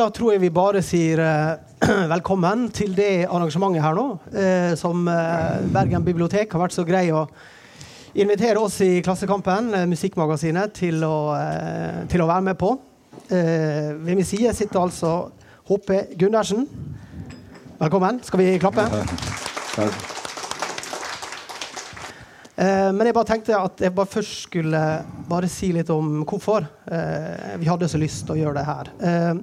da tror jeg vi bare sier eh, velkommen til det arrangementet her nå, eh, som eh, Bergen bibliotek har vært så grei å invitere oss i Klassekampen, eh, musikkmagasinet, til å, eh, til å være med på. Eh, ved min side sitter altså HP Gundersen. Velkommen. Skal vi klappe? Takk. men jeg bare tenkte at jeg bare først skulle bare si litt om hvorfor vi hadde så lyst til å gjøre det her.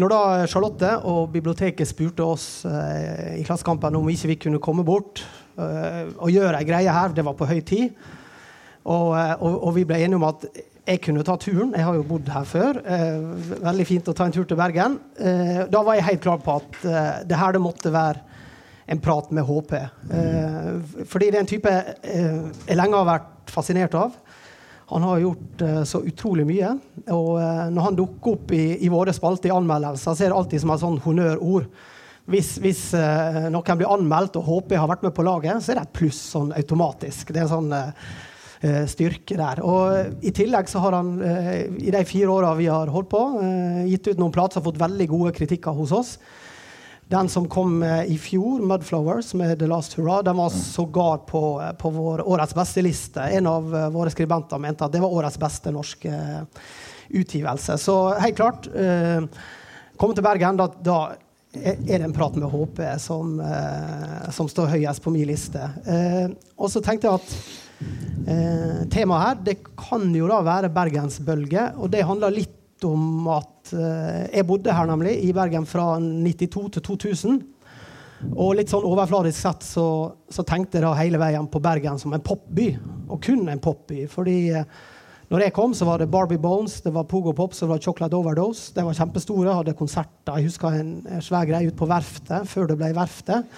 Når da Charlotte og biblioteket spurte oss eh, i Klassekampen om ikke vi kunne komme bort eh, og gjøre ei greie her, det var på høy tid, og, eh, og, og vi ble enige om at jeg kunne ta turen. Jeg har jo bodd her før. Eh, veldig fint å ta en tur til Bergen. Eh, da var jeg helt klar på at eh, det her det måtte være en prat med HP. Eh, fordi det er en type jeg lenge har vært fascinert av. Han har gjort eh, så utrolig mye. Og eh, når han dukker opp i, i våre spalter i anmeldelser, så er det alltid som et sånn honnørord. Hvis, hvis eh, noen blir anmeldt og HP har vært med på laget, så er det et pluss sånn automatisk. Det er sånn eh, styrke der. Og I tillegg så har han uh, i de fire åra vi har holdt på, uh, gitt ut noen plater som har fått veldig gode kritikker hos oss. Den som kom eh, i fjor, 'Mudflowers', med 'The Last Hurrah', den var sågar på, eh, på vår årets beste liste. En av eh, våre skribenter mente at det var årets beste norske utgivelse. Så helt klart eh, Komme til Bergen, da, da er det en prat med HP som, eh, som står høyest på min liste. Eh, og så tenkte jeg at eh, temaet her det kan jo da være bergensbølge, og det handler litt om at eh, jeg bodde her nemlig i Bergen fra 92 til 2000. Og litt sånn overfladisk sett så, så tenkte jeg da hele veien på Bergen som en popby, og kun en popby. Fordi eh, når jeg kom, så var det Barbie Bones, det var Pogo Pops og det Chocolate Overdose. De var kjempestore, hadde konserter. Jeg husker en svær greie ute på Verftet, før det ble Verftet.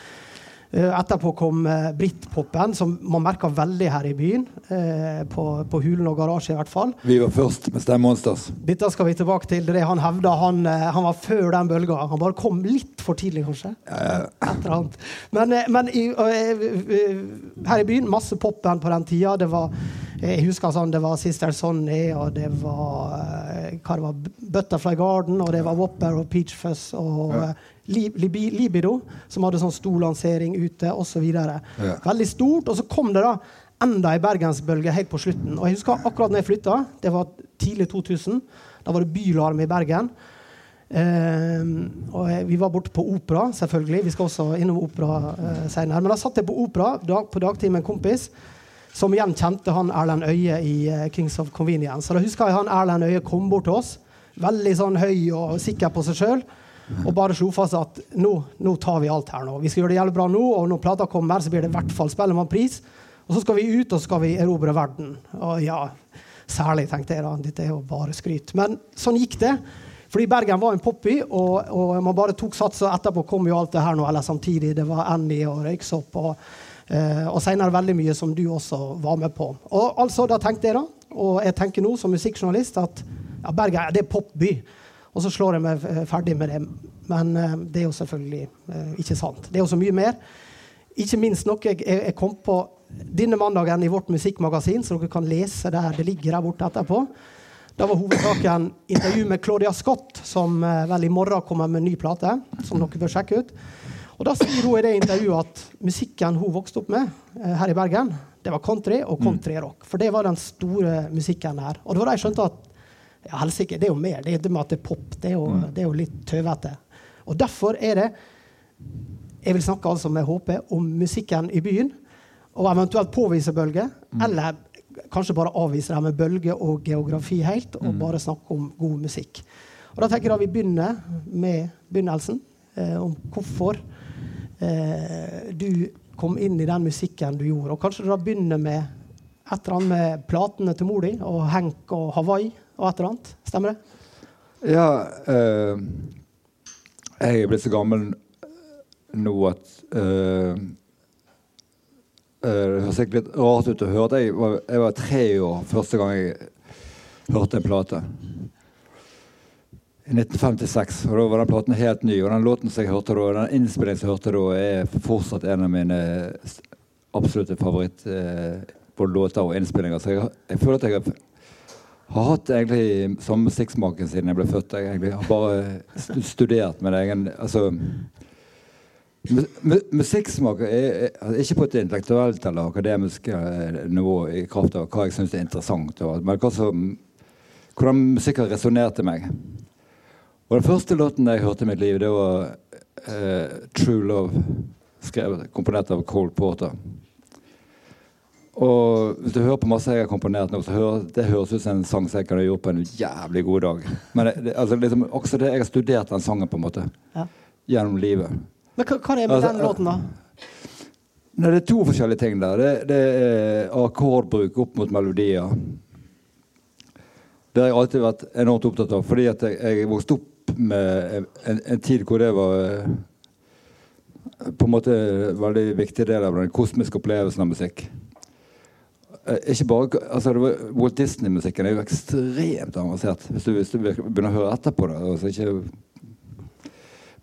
Eh, Etterpå kom uh, Britpopen, som man merka veldig her i byen. eh, på, på Hulen og Garasje, i hvert fall. Vi var først med Stemmonsters. Dette skal vi tilbake til. Det han hevda han, eh, han var før den bølga. Han bare kom litt for tidlig, kanskje. Annet. Men, eh, men i, eh, eh, her i byen, masse popband på den tida. Det var, jeg husker sånn, det var Sister Sonny, og det var, eh, hva det var Butterfly Garden, og det var Whopper og Peach Fuzz og Ja. Libido, som hadde sånn stor lansering ute, osv. Ja. Veldig stort. Og så kom det da enda ei bergensbølge helt på slutten. Og jeg husker akkurat når jeg flytta, det var tidlig 2000, da var det bylarm i Bergen. Ehm, og jeg, vi var borte på opera, selvfølgelig. Vi skal også innom opera uh, senere. Men da satt jeg på opera dag, på dagtid med en kompis som igjen kjente han Erlend Øye i uh, Kings of Convenience. Så da husker jeg han Erlend Øye kom bort til oss, veldig sånn høy og sikker på seg sjøl, og bare slo fast at nå, nå tar vi alt her nå. Vi skal gjøre det jævlig bra nå, og når plata kommer, så blir det i hvert fall Spellemannpris. Og så skal vi ut, og så skal vi erobre verden. Og ja, særlig, tenkte jeg da. Dette er jo bare skryt. Men sånn gikk det. Fordi Bergen var en popby, og, og man bare tok sats, og etterpå kom jo alt det her nå, eller samtidig. Det var Annie og Røyksopp, og, eh, og senere veldig mye som du også var med på. Og altså, da tenkte jeg da, og jeg tenker nå som musikkjournalist, at ja, Bergen det er popby. Og så slår jeg meg ferdig med det. Men eh, det er jo selvfølgelig eh, ikke sant. Det er jo så mye mer. Ikke minst noe jeg, jeg, kom på denne mandagen i vårt musikkmagasin, så dere kan lese der. Det ligger der borte etterpå. Da var hovedsaken intervju med Claudia Scott, som eh, vel i morgen kommer med en ny plate. som dere bør sjekke ut. Og Da sier hun i det intervjuet at musikken hun vokste opp med her i Bergen, det var country og countryrock. For det var den store musikken her. Og det var da jeg skjønte at ja, helsike, det er jo mer. Det det med at det er pop. Det er jo, det er jo litt tøvete. Og derfor er det Jeg vil snakke altså med HP om musikken i byen, og eventuelt påvise bølge. Eller kanskje bare avvise det med bølger og geografi helt, og bare snakke om god musikk. Og da tenker jeg da vi begynner med begynnelsen, eh, om hvorfor eh, du kom inn i den musikken du gjorde. Og kanskje du da begynner med et eller annet med platene til mor di og Henk og Hawaii og et eller annet. Stemmer det? Ja eh, Jeg er blitt så gammel nå at eh, eh, Det høres sikkert litt rart ut å høre det. Jeg var, jeg var tre år første gang jeg hørte en plate. I 1956. og Da var den platen helt ny. Og den låten som jeg hørte da, den innspillingen som jeg hørte da, er fortsatt en av mine absolutte favoritt eh, både låter og innspillinger. Så jeg, jeg føler at jeg har har hatt egentlig samme musikksmaken siden jeg ble født. Jeg egentlig har bare studert med egen altså, Musikksmak er, er, ikke på et intellektuelt eller akademisk eh, nivå i kraft av hva jeg syns er interessant, men hva som, hvordan musikk har resonnert til meg. Og Den første låten jeg hørte i mitt liv, det var uh, 'True Love', skrevet, komponert av Cole Porter. Og hvis du hører på masse jeg har komponert nå, så hører, det høres ut som en sang som jeg kunne gjort på en jævlig god dag. Men det, altså, liksom, også det, jeg har studert den sangen på en måte ja. gjennom livet. Men hva, hva er det med altså, den låten, da? Nei, det er to forskjellige ting der. Det, det er akkordbruk opp mot melodier. Det har jeg alltid vært enormt opptatt av, fordi at jeg, jeg vokste opp med en, en tid hvor det var eh, på en måte en veldig viktig del av den kosmiske opplevelsen av musikk. Eh, ikke bare, altså Walt Disney-musikken er jo ekstremt avansert. Hvis du, hvis du, begynner å høre etter på det. Altså ikke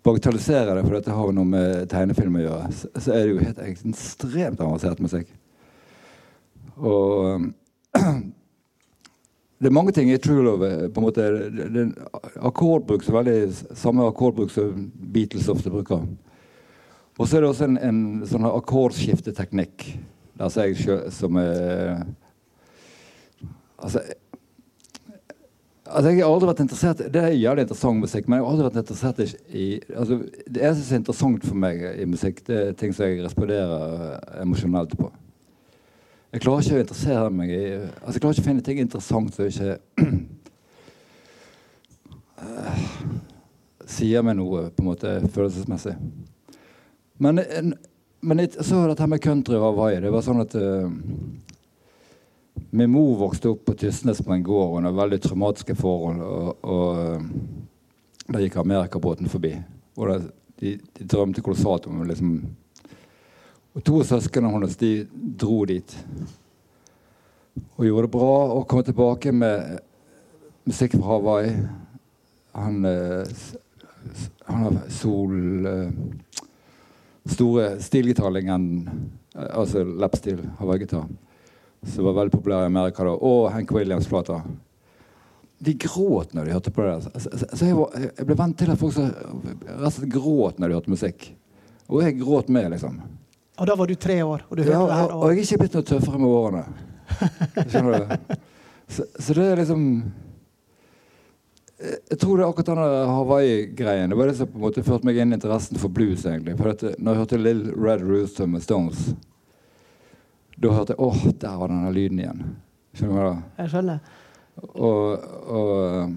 bagatellisere det, for dette har jo noe med tegnefilm å gjøre, så, så er det jo helt ekstremt avansert musikk. Og det er mange ting i True Love. på en måte, det, det akkordbruk så veldig Samme akkordbruk som Beatles ofte bruker. Og så er det også en, en sånn akkordskifteteknikk Altså jeg som er Altså Altså, jeg har aldri vært interessert Det er jævlig interessant musikk, men jeg har aldri vært interessert i altså, Det eneste som er interessant for meg i musikk, det er ting som jeg responderer emosjonelt på. Jeg klarer ikke å interessere meg i altså, Jeg klarer ikke å finne ting interessant som ikke uh, sier meg noe på en måte følelsesmessig. Men en, men jeg, så dette med country og Hawaii. Det var sånn at uh, Min mor vokste opp på Tysnes på en gård under veldig traumatiske forhold. Og, og uh, da gikk amerikabåten forbi. Og det, de, de, drømte kolossalt om liksom Og to av søsknene hennes de dro dit. Og gjorde det bra og kom tilbake med musikk fra Hawaii. Han, uh, han har sol store stilgitarlingen, altså lapstil, hawaiigitar, som var veldig populær i Amerika da, og Hank Williams-plater. De gråt når de hørte på det. Så, så jeg, var, jeg, ble vant til at folk så, rett gråt når de hørte musikk. Og jeg gråt med, liksom. Og da var du tre år? Og du hørte ja, det her? Og, og jeg er ikke blitt noe tøffere med årene. Skjønner du? Så, så det er liksom jeg tror det er akkurat denne Hawaii-greien Det var det som på en måte førte meg inn i interessen for blues. egentlig. For dette, når jeg hørte Little Red Rooster med Stones, da hørte jeg åh, der var denne lyden igjen. Skjønner du hva da? Jeg skjønner. Og, og,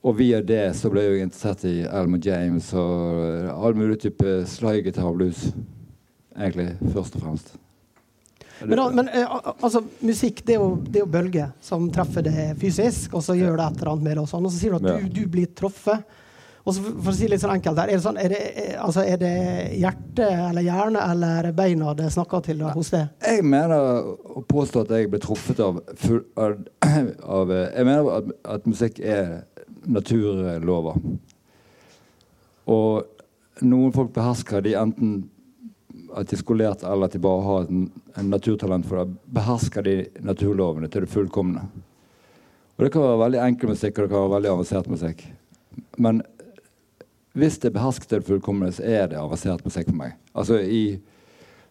og, via det så ble jeg interessert i Elmer James og all mulig type slaggitar og blues. Egentlig, først og fremst. Men, men eh, altså, musikk det er, jo, det er jo bølger som treffer det fysisk, og så gjør det et eller annet med det. Og, sånn, og så sier du at du, du blir truffet. Og så for å si litt sånn enkelt her, er det, sånn, er det, altså, er det hjerte eller hjerne eller beina det snakker til hos deg? Jeg mener å påstå at jeg ble truffet av, full, av, av Jeg mener at, at, musikk er naturlover. Og noen folk behersker de enten at de eller at de bare har en, en naturtalent for det, behersker de naturlovene til det fullkomne. Og Det kan være veldig enkel musikk og det kan være veldig avansert musikk. Men hvis det behersker til det fullkomne, så er det avansert musikk for meg. Altså i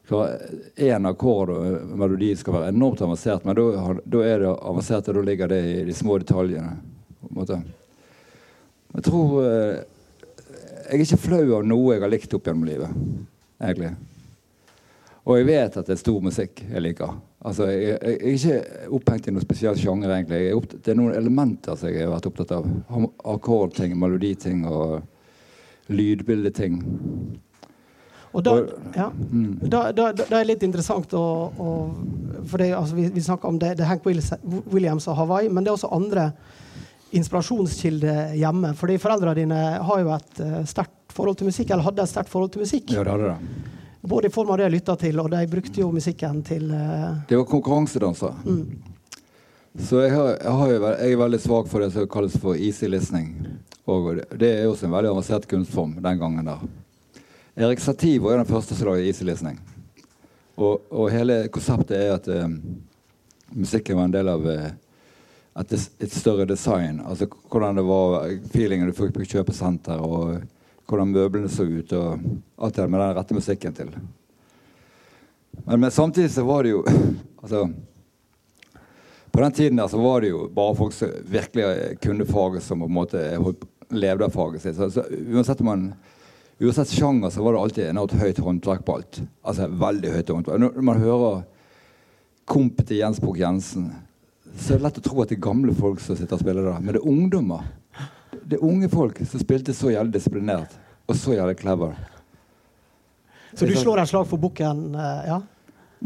Én akkord og melodi skal være enormt avansert, men da er det avansert, og da ligger det i de små detaljene. på en måte. Jeg tror eh, Jeg er ikke flau av noe jeg har likt opp gjennom livet, egentlig. Og jeg vet at det er stor musikk jeg liker. Altså, jeg, jeg, jeg er ikke opphengt i noen spesiell sjanger. egentlig. Opptatt, det er noen elementer som jeg har vært opptatt av. Akkordting, meloditing og lydbildeting. Og da, ja, mm. da, da, da, er det litt interessant å, å For det, altså, vi, vi snakker om det, det er Hank Williams og Hawaii, men det er også andre inspirasjonskilder hjemme. Fordi foreldrene dine har jo et uh, sterkt forhold til musikk, eller hadde et sterkt forhold til musikk. Ja, det hadde det. Både i form av det jeg lytta til, og de brukte jo musikken til uh... Det var konkurransedanser. Mm. Så jeg, har, jeg, har, jeg, er veldig svak for det som kalles for easy listening. Og det er også en veldig avansert kunstform den gangen der. Erik Satie var den første som lagde easy listening. Og, og, hele konseptet er at um, musikken var en del av uh, et, et, større design. Altså hvordan det var feelingen du fikk på kjøpesenter, og hvordan møblene så ut, og alt det med den rette musikken til. Men, men samtidig så var det jo altså, På den tiden der så var det jo bare folk som virkelig kunne faget, som på en måte levde av faget sitt. Så, så uansett man Uansett sjanger så var det alltid enormt høyt håndverk på alt. Altså veldig høyt håndverk. Når man hører kompet til Jens Bukk Jensen, så er det lett å tro at det er gamle folk som sitter og spiller der. Men det er ungdommer. Det er unge folk som spilte så jævlig disiplinert og så jævlig clever. Så du slår et slag for bukken? Eh, ja?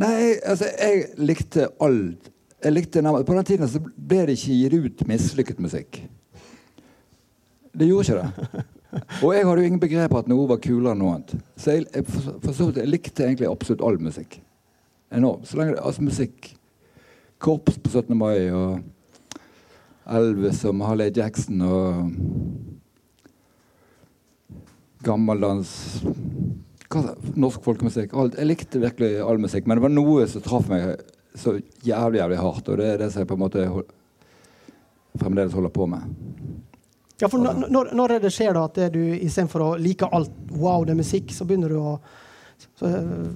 Nei, altså, jeg likte alt. Jeg likte, på den tiden så ble det ikke gitt ut mislykket musikk. Det gjorde ikke det. Og jeg hadde jo ingen begrep at noe var kulere enn noe annet. Så jeg, jeg, for, for jeg likte egentlig absolutt all musikk. Enormt. Så lenge det, altså musikk Korps på 17. mai og Elvis og Mahaley Jackson og gammeldans Norsk folkemusikk. Alt. Jeg likte virkelig all musikk, men det var noe som traff meg så jævlig jævlig hardt. Og det er det som jeg på en måte fremdeles holder på med. Ja, for når, når det skjer da at det du istedenfor å like alt wow, det er musikk, så begynner du å så,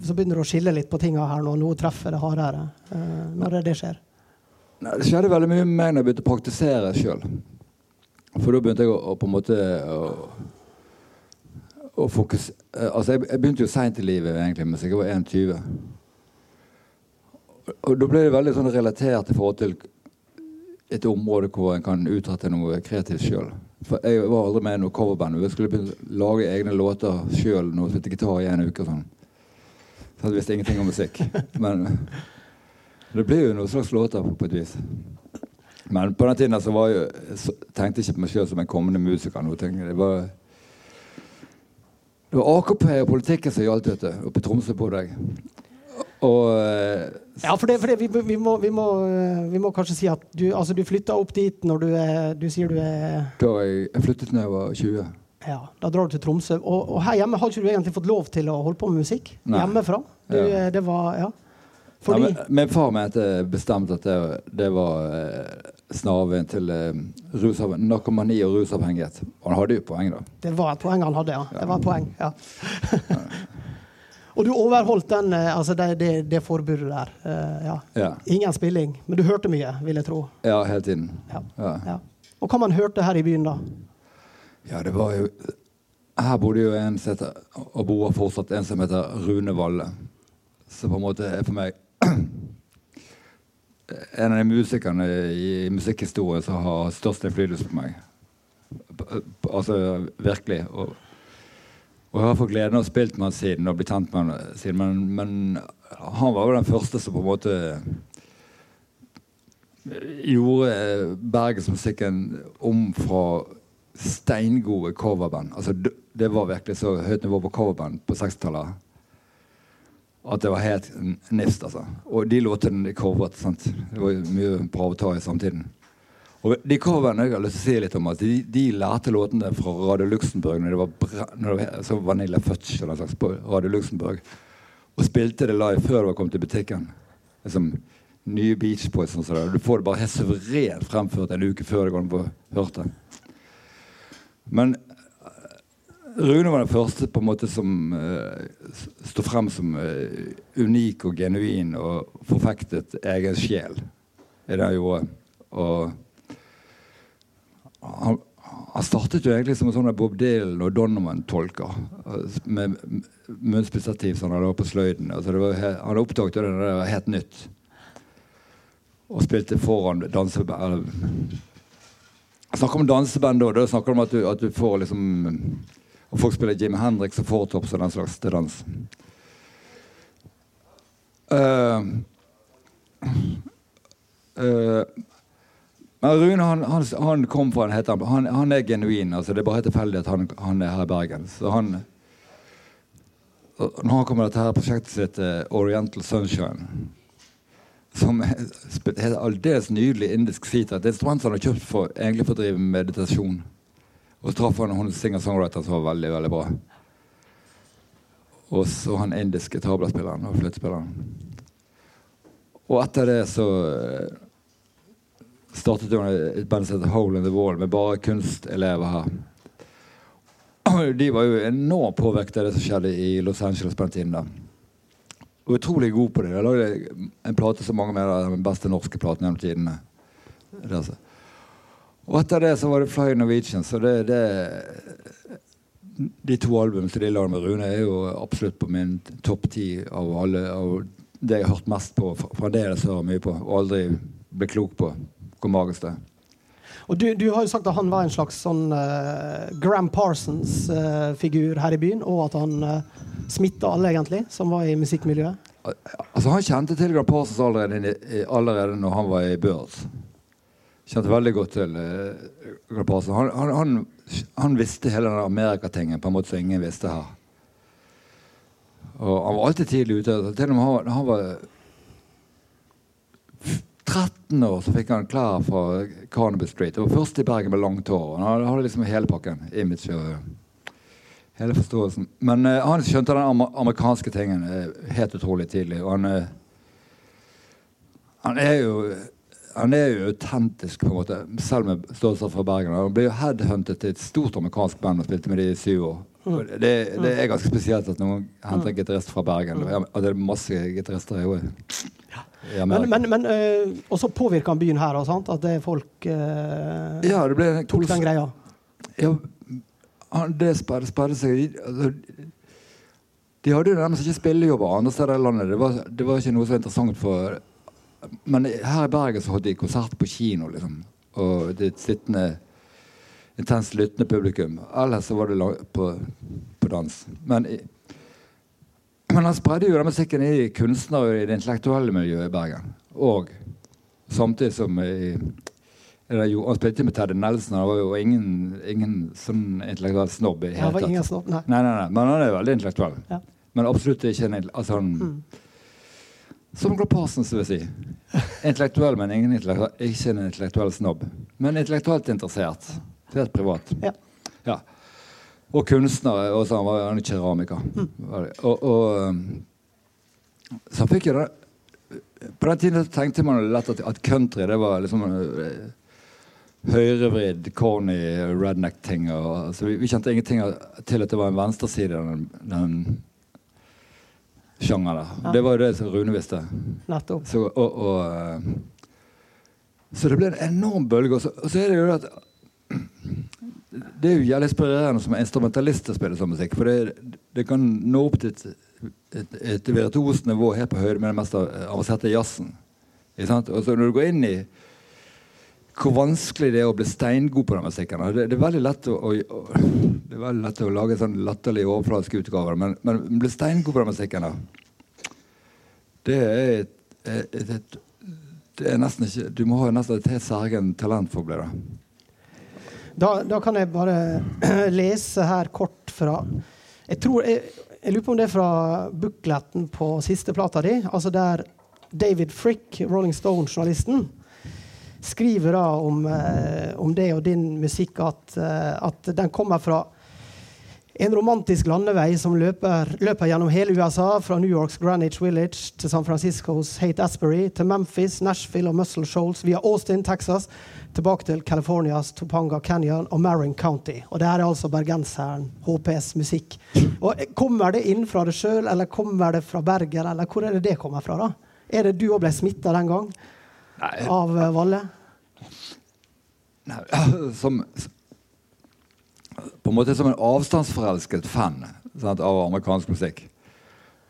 så begynner du å skille litt på tinga her når noe treffer det hardere. Uh, når er det skjer? Nei, det skjedde veldig mye med meg når jeg begynte å praktisere sjøl. For da begynte jeg å, å på en måte å, å fokus, eh, Altså, jeg, jeg, begynte jo seint i livet egentlig mens. Jeg var 21. Og da ble det veldig sånn relatert i forhold til et område hvor en kan utrette noe kreativt sjøl. For jeg var aldri med i noe coverband. Jeg skulle begynne å lage egne låter sjøl. Spilte gitar i en uke og sånn. Så jeg visste ingenting om musikk. Men det blir jo noen slags låter på et vis. Men på den tiden så, var jeg, så tenkte jeg ikke på meg sjøl som en kommende musiker. Noe. Det var, det var AKP og politikken som gjaldt, vet du. Oppe i Tromsø på deg. Og, eh, ja, for, det, for det, vi, vi, må, vi, må, vi, må, kanskje si at du, altså, du flytta opp dit når du, er, du sier du er Da jeg, jeg flyttet da jeg var 20. Ja, Da drar du til Tromsø. Og, og, her hjemme har ikke du egentlig fått lov til å holde på med musikk? Nei. Hjemmefra? Du, ja. Eh, det var, ja. Fordi... Ja, men, min far mente bestemt at det, det var eh, snarveien til eh, narkomani og rusavhengighet. Og han hadde jo poeng, da. Det var et poeng han hadde, ja. Det var et poeng, ja. Og du overholdt den, eh, altså det, det, det forbudet der. Uh, ja. Ja. Ingen spilling, men du hørte mye, vil jeg tro. Ja, hele tiden. Ja. Og hva man hørte her i byen da? Ja, det var jo Her bodde jo en som heter, og bor fortsatt, en som heter Rune Valle. Som på en måte er for meg en av de musikerne i musikkhistorien som har størst innflytelse på meg. Altså virkelig. Og og jeg har fått gleden av å spille med han siden og blitt kjent med han siden. Men, men, han var jo den første som på en måte gjorde bergensmusikken om fra steingode coverband. Altså, det var virkelig så høyt nivå på coverband på 60-tallet at det var helt nifst. altså. Og de låtene de covret. sant? Det var mye bra å ta i samtiden. Og de coverne jeg har lyst til å si litt om at de, de lærte låtene fra Radio Luxembourg når det var, når det var Vanilla Fudge eller slags på Radio Luxembourg. Og spilte det live før det var kommet til butikken. Liksom, nye Beach Boys og sånn. Du får det bare helt suverent fremført en uke før det går an på hørt det. Men Rune var den første på en måte som uh, sto frem som uh, unik og genuin og forfektet egen sjel i det han gjorde. Og han, han, startet jo egentlig som en sånn Bob Dylan og Donovan-tolker. Med munnspissstativ som han hadde på sløyden. Altså han oppdaget det det det var helt nytt. Og spilte foran danseband. Snakker om danseband da. Da snakker du om at du, at du får liksom Og folk spiller Jimmy Hendrix og Four Tops og den slags til dans. Uh, uh, Rune han, han, han, kom fra en heter, han, han er genuin. altså Det er bare tilfeldig at han, han, er her i Bergen. Så han Når han kommer til dette prosjektet sitt, uh, Oriental Sunshine som er aldeles nydelig indisk sitar. Et instrument som han har kjøpt for, egentlig for å drive meditasjon. Og så traff han hun singer-songwriter som var veldig veldig bra. Og så han indiske tablaspilleren og fløytespilleren. Og etter det så eh, startet hun et band som heter Hole in the Wall, med bare kunstelever her. De var jo enormt påvirket av det som skjedde i Los Angeles på den tiden. da. Utrolig god på det. Jeg lagde en plate som mange mener er den beste norske platen gjennom tidene. Det altså. Og etter det så var det Fly Norwegian. Så det, det De to albumene til la med Rune, er jo absolutt på min topp ti av alle. Av det jeg har hørt mest på. Fremdeles hører mye på. Og aldri ble klok på hvor magisk det er. Og du, du, har jo sagt at han var en slags sånn uh, Gram Parsons-figur uh, her i byen, og at han uh, smitta alle, egentlig, som var i musikkmiljøet. Altså, han kjente til Gram Parsons allerede, allerede når han var i Birds. Kjente veldig godt til Gram Parsons. Han, han, han, han, visste hele den Amerikatingen på en måte som ingen visste her. Og han var alltid tidlig ute. Til og med han, var 13 år så fikk han klær fra Carnaby Street. Det var først i Bergen med langt hår. Han hadde liksom hele pakken. Image og hele forståelsen. Men uh, han skjønte den amerikanske tingen uh, helt utrolig tidlig. Og han, uh, han er jo han er jo autentisk, på en måte, selv med ståelse fra Bergen. Han ble jo headhuntet til et stort amerikansk band og spilte med de i syv år. Mm. Det, det, er ganske spesielt at noen henter en gitarist fra Bergen. Og det er masse gitarister i men, men, men øh, også påvirka han byen her, sant? at det folk øh, ja, det ble tok den greia? Ja, det spredde seg altså, De hadde jo nærmest ikke spillejobber andre steder i landet. Det var, det var, ikke noe så interessant for Men her i Bergen så hadde de konsert på kino, liksom. Og det sittende intenst lyttende publikum. Ellers så var det på, på dans. Men men han spredde jo den musikken i kunstnere i det intellektuelle miljøet i Bergen. Og samtidig som i, Han spilte med Teddy Nelson. Han var jo ingen, ingen sånn intellektuell snobb. i tatt. Snobb, nei. Nei, nei, nei. Men han er veldig intellektuell. Ja. Men absolutt ikke en altså han, mm. Som Glad Parsons, vil jeg si. Intellektuell, men ingen intellektuell, ikke en intellektuell snobb. Men intellektuelt interessert. Helt privat. Ja. ja. Og kunstner. Og så han var han keramiker. Mm. Og, og, um, så fikk jeg det På den tiden tenkte man lett at, at country det var liksom uh, høyrevridd, corny redneck-ting. Altså, vi, vi, kjente ingenting til at det var en venstreside, den, den sjangeren der. Ja. Det var jo det som Rune visste. Nettopp. Så, og, og, uh, så det ble en enorm bølge. Og så, og så er det jo at det er jo jævlig inspirerende som instrumentalist å spille sånn musikk. For det, det, kan nå opp til et, et, et virtuost nivå helt på høyde med den mest avanserte jazzen. Og så når du går inn i hvor vanskelig det er å bli steingod på den musikken det, det, er veldig lett å, å, det er veldig lett å lage sånn latterlige overfladiske utgaver, men, men bli steingod på den musikken da, det er et, et, et, det er nesten ikke Du må ha nesten et helt særegen talent for å bli det. Da, da, kan jeg bare lese her kort fra Jeg, tror, jeg, jeg lurer på om det er fra bukletten på siste plata di. Altså der David Frick, Rolling Stone-journalisten, skriver da om, eh, om, det og din musikk at, eh, at den kommer fra en romantisk landevei som løper, løper, gjennom hele USA, fra New Yorks Greenwich Village til San Franciscos Hate Asbury, til Memphis, Nashville og Muscle Shoals, via Austin, Texas, tilbake til Californias Topanga Canyon og Marin County. Og det her er altså bergenseren HPs musikk. Og Kommer det inn fra det sjøl, eller kommer det fra Bergen, eller hvor er det det kommer fra? da? Er det du òg ble smitta den gang Nei. av uh, Valle? Nei, som, på en måte som en avstandsforelsket fan sant, av amerikansk musikk,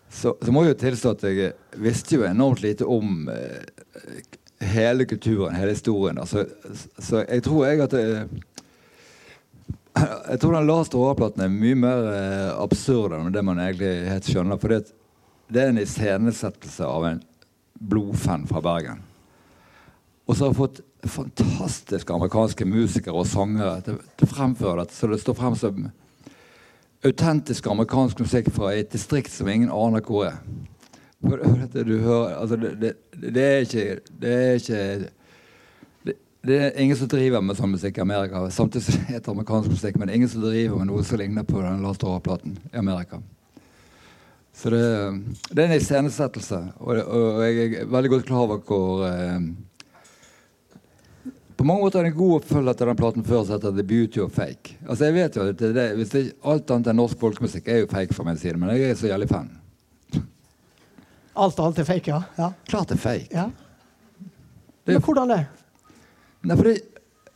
så, så, må jeg jo tilstå at jeg visste jo enormt lite om eh, hele kulturen, hele historien. Altså, så jeg tror jeg at det, jeg tror den laste overplaten er mye mer eh, absurd enn det man egentlig helt skjønner. For det, det er en iscenesettelse av en blodfan fra Bergen. Og så har jeg fått fantastiske amerikanske musikere og sangere til, å fremføre dette, så det står frem som autentisk amerikansk musikk fra et distrikt som ingen aner hvor er. Du hører, altså det, det, det, er ikke Det er ikke det, det, er ingen som driver med sånn musikk i Amerika. Samtidig som det heter amerikansk musikk, men ingen som driver med noe som ligner på den Lars Dora-platen i Amerika. Så det, det er en iscenesettelse, og, og jeg er veldig godt klar over hvor eh, På mange måter er det en god oppfølger til den platen før som heter The Beauty of Fake. Altså jeg vet jo at det, hvis det, Alt annet enn norsk folkemusikk er jo fake fra min side, men jeg er så jævlig fan. Alt annet er fake, ja? ja. Klart det er fake. ja. Det er- Men hvordan det? Nei, for det,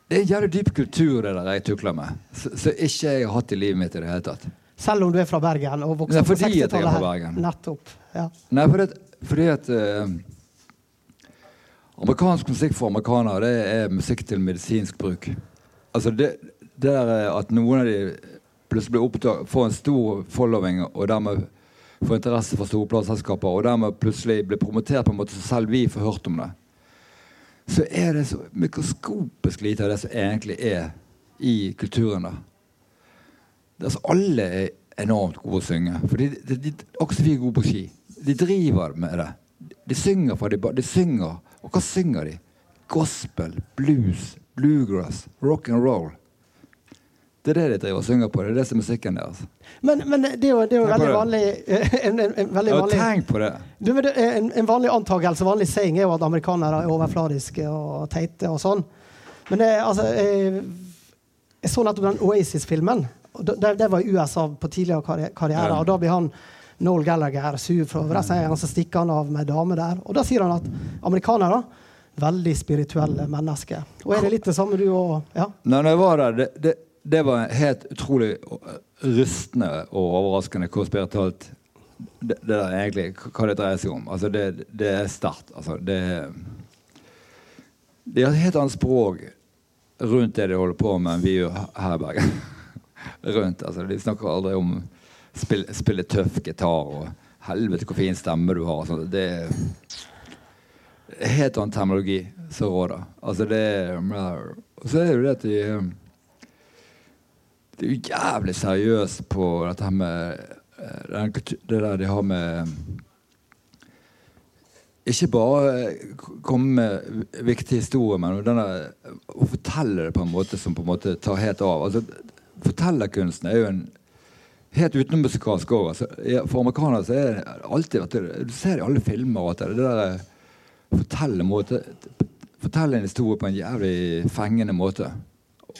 det er en jævlig dyp kultur det der jeg tukler med, som ikke jeg har hatt i livet mitt i det hele tatt. Selv om du er fra Bergen og vokste opp på at jeg er 60-tallet fra her. Bergen. Nettopp. Ja. Nei, fordi fordi at eh, Amerikansk musikk for amerikanere det er musikk til medisinsk bruk. Altså det, det der eh, at noen av de plutselig blir opptatt får en stor following og dermed får interesse for store plateselskaper, og dermed plutselig blir promotert på en måte så selv vi får hørt om det, så er det så mikroskopisk lite av det som egentlig er i kulturen. da. Altså, alle er enormt gode å synge. For de, de, de, også vi er gode på ski. De driver med det. De synger for de, de synger. Og hva synger de? Gospel, blues, bluegrass, rock and roll. Det er det de driver og synger på. Det er det som er musikken deres. Men, men det er jo, det er jo veldig vanlig en, en, en veldig vanlig tenk på det. Du, er en, en vanlig antakelse, vanlig saying, er jo at amerikanere er overfladiske og teite og sånn. Men det, altså, jeg, jeg så nettopp den Oasis-filmen. Det, det var i USA på tidligere karriere. Og da blir han Noel Gallagher sur, av gjengen, så stikker han av med dame der. Og da sier han at amerikanere veldig spirituelle mennesker. Og er det litt det samme du og Ja. Når jeg var der, det, det, det var helt utrolig rystende og overraskende hvor spirituelt det, det der egentlig hva det dreier seg om. Altså det, det er sterkt. Altså det De har et helt annet språk rundt det de holder på med, enn vi gjør her i Bergen. rundt, altså De snakker aldri om spill, spille tøff gitar og 'helvete, hvor fin stemme du har'. sånt. Det er helt annen terminologi som råder. Altså det Og så er det jo det at de De er jævlig seriøse på dette her med eh, det der de har med Ikke bare eh, komme med viktige historier, men denne, å fortelle det på en måte som på en måte tar helt av. Altså, Fortellerkunsten er jo en helt utenommusikalsk òg. Altså, for amerikanere så er det alltid at det, Du ser i alle filmer at det, der forteller måte, fortelle en historie på en jævlig fengende måte.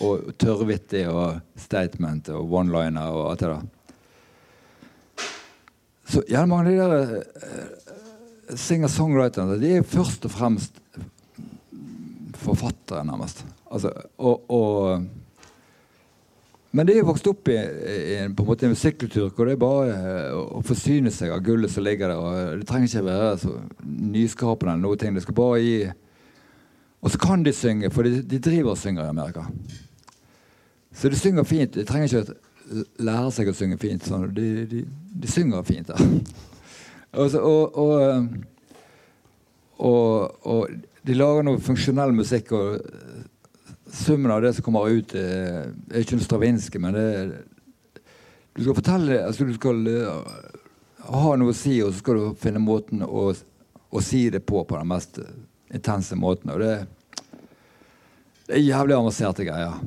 Og tørrvittig og statement og one-liner og alt det der. Så gjerne mange av de der eh, singer-songwriterne de er først og fremst forfattere, nærmest. Altså, og, og men de er jo vokst opp i, i på en måte en musikkultur hvor det er bare eh, å forsyne seg av gullet som ligger der. og Det trenger ikke være så nyskapende eller noe. ting. Det skal bare gi Og så kan de synge, for de, de driver og synger i Amerika. Så de synger fint. De trenger ikke å lære seg å synge fint. Sånn. De, de, de synger fint der. og, så, og, og, eh, og, og de lager noe funksjonell musikk. og summen av det som kommer ut, er, er ikke noe stravinske, men det er Du skal fortelle altså Du skal eh, ha noe å si, og så skal du finne måten å, å si det på på den mest intense måten. Og det, det er jævlig avanserte greier.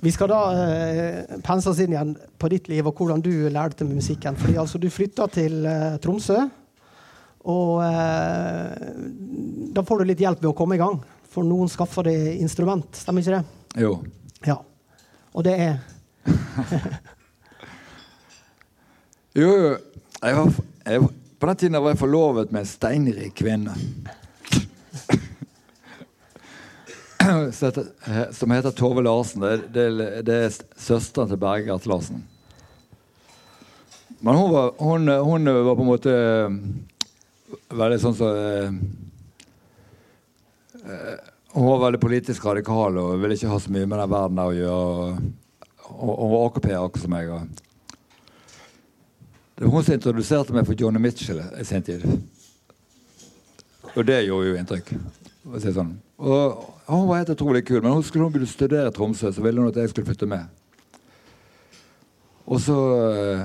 Vi skal da eh, pense oss inn igjen på ditt liv og hvordan du lærte med musikken. Fordi altså, Du flytta til eh, Tromsø, og eh, da får du litt hjelp ved å komme i gang. For noen skaffer de instrument, stemmer ikke det? Jo. Ja. Og det er Jo, jo. Jeg var, jeg, på den tiden var jeg forlovet med en steinrik kvinne. Som heter Tove Larsen. Det, det, det er søsteren til Bergert Larsen. Men hun var, hun, hun var på en måte eh, veldig sånn som eh, eh, Hun var veldig politisk radikal og ville ikke ha så mye med den verden der å gjøre. Og, og var AKP, akkurat som meg. Det var hun som introduserte meg for Johnny Mitchell i sin tid. Og det gjorde jo inntrykk. si sånn. Og Hun var helt utrolig kul, men hun skulle hun begynne å studere i Tromsø, så ville hun at jeg skulle flytte med. Og så, eh,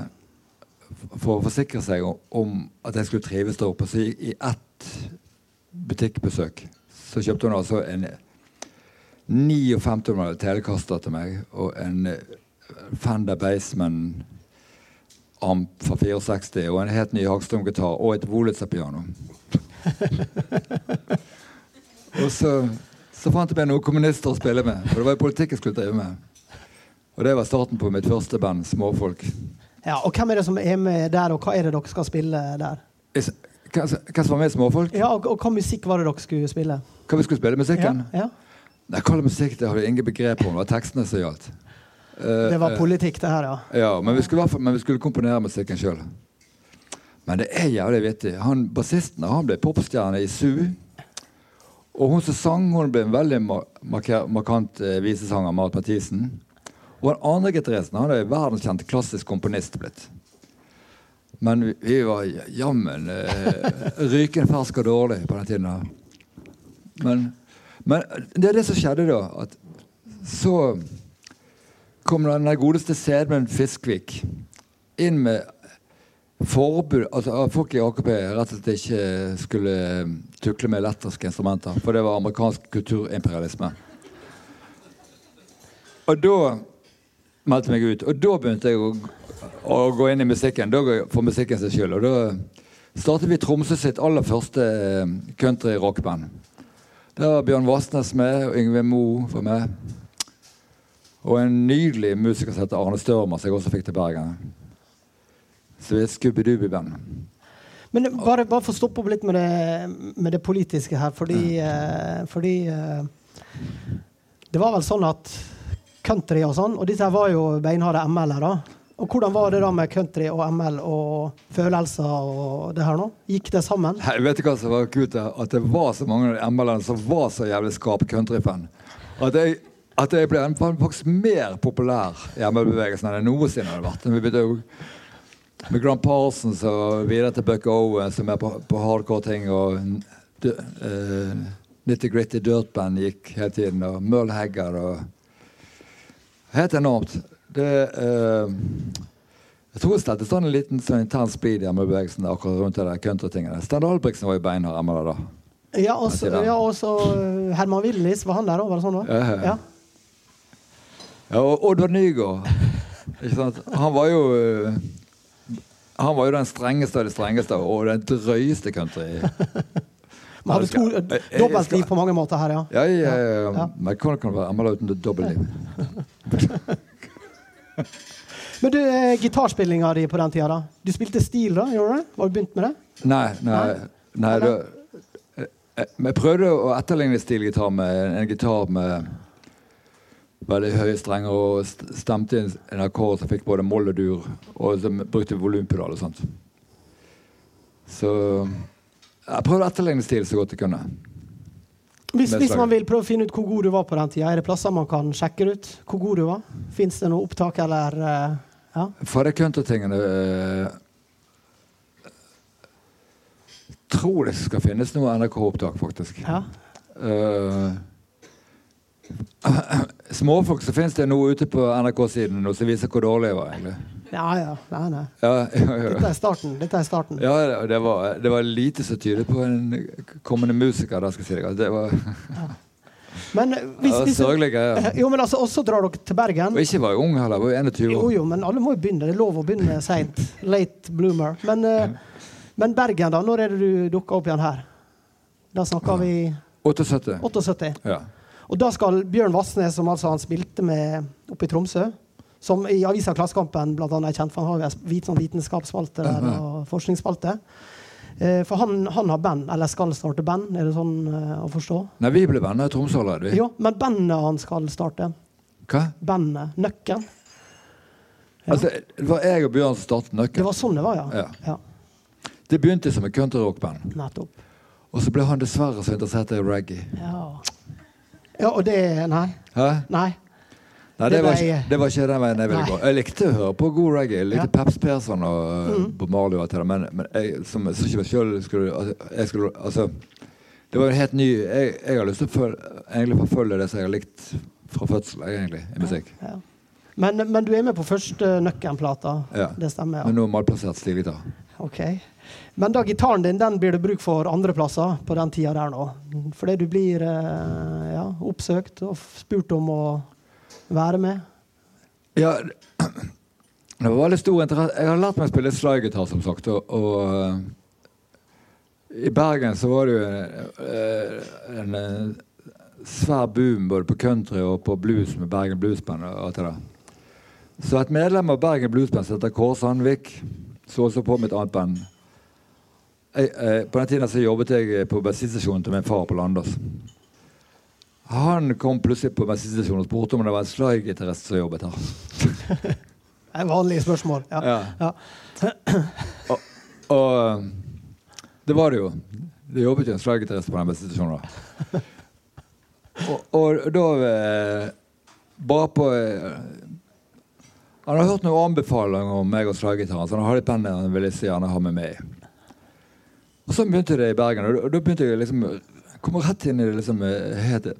for å forsikre seg om, at jeg skulle trives der oppe, så i ett butikkbesøk så kjøpte hun altså en 59 telecaster til meg og en eh, Fender Baseman amp fra 64 og en helt ny Hagstrøm-gitar og et Wolitzer-piano. og så, så fant jeg meg noen kommunister å spille med, for det var jo politikk jeg skulle drive med. Og det var starten på mitt første band, Småfolk. Ja, og hvem er det som er med der, og hva er det dere skal spille der? Is- Hva hva som var med Småfolk? Ja, og, og hva musikk var det dere skulle spille? Hva vi skulle spille? Musikken? Ja, ja. Nei, Hva musikk? Det hadde jeg ingen begrep om. Det var tekstene som gjaldt. Uh, Det var eh, politikk, det her, ja. Ja, men vi skulle, men vi skulle komponere musikken sjøl. Men det er jævlig vittig. Han Bassisten han ble popstjerne i SU. Og hun som sang, hun ble en veldig marker- markant eh, visesanger, Marit Mathisen. Og den andre gitaristen er verdenskjent klassisk komponist blitt. Men vi, var jammen eh, rykende ferske og dårlig på den tiden. Men, men det er det som skjedde da. At så kom den godeste Sedmund Fiskvik inn med forbud altså Folk i AKP rett og slett ikke skulle tukle med elektriske instrumenter. For det var amerikansk kulturimperialisme. Og da meldte meg ut. Og da begynte jeg å, å gå inn i musikken. Da går jeg for musikken sin skyld. Og da startet vi Tromsø sitt aller første eh, country-rockband. Der var Bjørn Vassnes med, og Yngve Moe var med. Og en nydelig musiker som heter Arne Størmer, som jeg også fikk til Bergen. Så vi er Scooby-Dooby-band. Men bare, bare for å stoppe opp litt med det, med det politiske her, fordi, eh, fordi eh, Det var vel sånn at country og sånn, og disse her var jo beinharde ML-ere. Og hvordan var det da med country og ML og følelser og det her nå? Gikk det sammen? Nei, vet du hva som var kult? At det var så mange av de ML-ene som var så jævlig skarp countryfan. At jeg, at jeg ble faktisk mer populær i ML-bevegelsen enn jeg noensinne hadde vært. Vi begynte jo med Grand Parsons og videre til Buck Owen, som er på, på hardcore-ting. Og uh, Nitty Gritty Dirtband gikk hele tiden. Og Merle Haggard og Helt enormt. Det eh, Jeg tror det er sånn en liten sånn intern speed i ML-bevegelsen akkurat rundt det country-tingene. Stand Albrigtsen var jo beinhard ML da. Ja, og så ja, også eh, Herman Willis, var han der òg? Var det sånn? da? Ja, ja. Og Oddvar Nygaard. Ikke sant? Han var jo eh, Han var jo den strengeste av de strengeste og den drøyeste country. Man hadde to, dobbeltliv på mange måter her, ja. Ja, ja, ja, Ja. ja. Men hvordan kan det være ML uten dobbeltliv? Men du, eh, gitarspillinga di på den tida, da? Du spilte stil, da? Gjorde du? Var du begynt med det? Nei, nei, nei da, eh, eh, jeg prøvde å etterligne stilgitar med en gitar med veldig høye strenger og stemte inn en akkord som fikk både moll og dur, og som brukte volumpedal og sånt. Så jeg prøvde å etterligne stil så godt jeg kunne. Hvis, hvis man vil prøve å finne ut hvor god du var på den tida, er det plasser man kan sjekke ut hvor god du var? Fins det noe opptak, eller uh, Ja? For de countrytingene eh, tror det skal finnes noe NRK-opptak, faktisk. ja. Uh, småfolk så finnes det noe ute på NRK-siden som viser hvor dårlig jeg var. egentlig. Ja, ja. Nei, nei. Ja, ja, ja. Dette er starten. Dette er starten. ja det- var, det var lite som tydet på en kommende musiker. Da skal jeg si deg. Det var, Men eh, hvis, hvis sørgelige. Jo, men altså, også drar dere til Bergen. Og ikke var ung heller. Var 21 år. jo, men alle må jo begynne. Det er lov å begynne seint. Late bloomer. Men, eh, men Bergen, da? Når er det du dukker opp igjen her? Da snakker vi 78. 78. Ja. Og da skal Bjørn Vassnes, som altså han spilte med oppe i Tromsø Som i avisa Klassekampen blant annet er kjent for han har jo sånn vitenskapsspalte der, og forskningsspalte. Eh, for han, han har band, eller skal starte band, er det sånn eh, å forstå? Nei, vi ble venner i Tromsø allerede. Jo, men bandet han skal starte, Hva? bandet, Nøkken Ja. Altså, det var jeg og Bjørn som startet Nøkken. Det var sånn det var, ja. Ja. ja. Det begynte som et countryrockband. Nettopp. Og så ble han dessverre så interessert i reggae. Ja. ja, og det Nei. Hæ? Nei. Nei, Det var, ikke, det var ikke den veien jeg ville gå. Jeg likte å høre på god reggae. Jeg likte Ja. Peps Persson og uh, Mm. Bob Marley og alt det der. Men, men jeg som jeg ikke selv skulle, altså, jeg skulle Altså, det var en helt ny Jeg, jeg har lyst til å følge, egentlig forfølge det som jeg har likt fra fødsel, egentlig, i musikk. Ja. Men, men du er med på første Nøkken-plata? Ja. Det stemmer, ja. Men nå malplassert stilgitar. Ok. Men da gitaren din den blir det bruk for andre plasser på den tida der nå? Fordi du blir eh, ja, oppsøkt og spurt om å være med? Ja, Det var veldig stor interesse. Jeg har lært meg å spille slidegitar, som sagt. Og, og eh, i Bergen så var det jo en, en, en, svær boom både på country og på blues med Bergen Bluesband. og alt det der. Så et medlem av Bergen Bluesband som heter Kåre Sandvik, så også på mitt annet band. Jeg, eh, på den tiden så jobbet jeg på bensinstasjonen til min far på Landås. Han kom plutselig på bensinstasjonen og spurte om det var en slaggitarist som jobbet her. Det er vanlige spørsmål. Ja. Ja. Ja. Og, og det var det jo. Det jobbet jo en slaggitarist på den bensinstasjonen. Og, og da eh, Bare på eh, Han har hørt noen anbefalinger om meg og slaggitaren, så han hadde et penner han ville så gjerne ha med meg. Og så begynte det i Bergen, og da begynte jeg liksom Komme rett inn i det liksom eh, helt,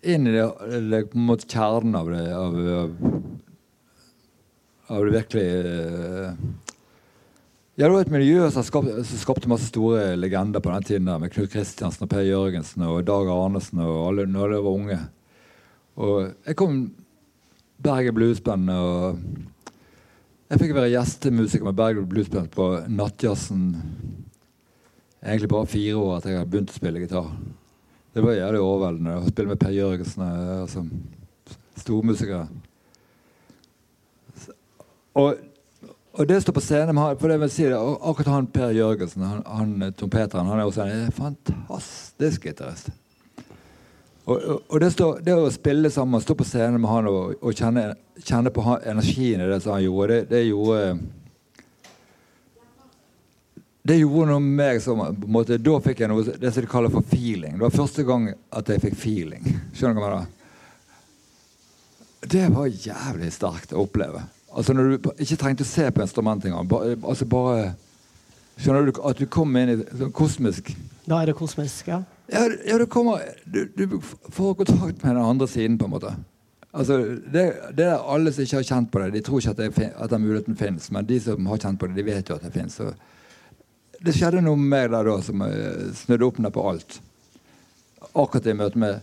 Inn i det, det på en måte kjernen av det av, av, det virkelig eh, ja, det var et miljø som skapte, skapte masse store legender på den tiden. der, Med Knut Kristiansen og Per Jørgensen og Dag Arnesen og alle når de var unge. Og jeg kom Bergen Bluesband, og jeg fikk være gjestemusiker med Bergen Bluesband på Nattjazzen egentlig bare fire år etter jeg hadde begynt å spille gitar. Det var jævlig overveldende å spille med Per Jørgensen. eh, Altså, stormusikere. Og og det å stå på scenen for det vil si akkurat han Per Jørgensen, han, han eh, trompeteren, han er også en eh, fantastisk gitarist. Og, og, og det, stå, det å spille sammen, stå på scenen med han og kjenne, kjenne på han, energien i det som han gjorde, det, det gjorde Det gjorde noe med meg som måte, Da fikk jeg noe det som de kaller for feeling. Det var første gang at jeg fikk feeling. Skjønner du hva jeg mener? Det var jævlig sterkt å oppleve. Altså Når du ikke trengte å se på instrumentet engang. Bare, altså bare Skjønner du at du kom inn i sånn kosmisk Da er det kosmisk, ja. Ja, ja du kommer du, du får kontakt med den andre siden, på en måte. Altså, det, det er Alle som ikke har kjent på det, de tror ikke at, det, at den muligheten fins. Men de som har kjent på det, de vet jo at det fins. Det skjedde noe med meg der da som eh, snudde opp ned på alt. Akkurat i møte med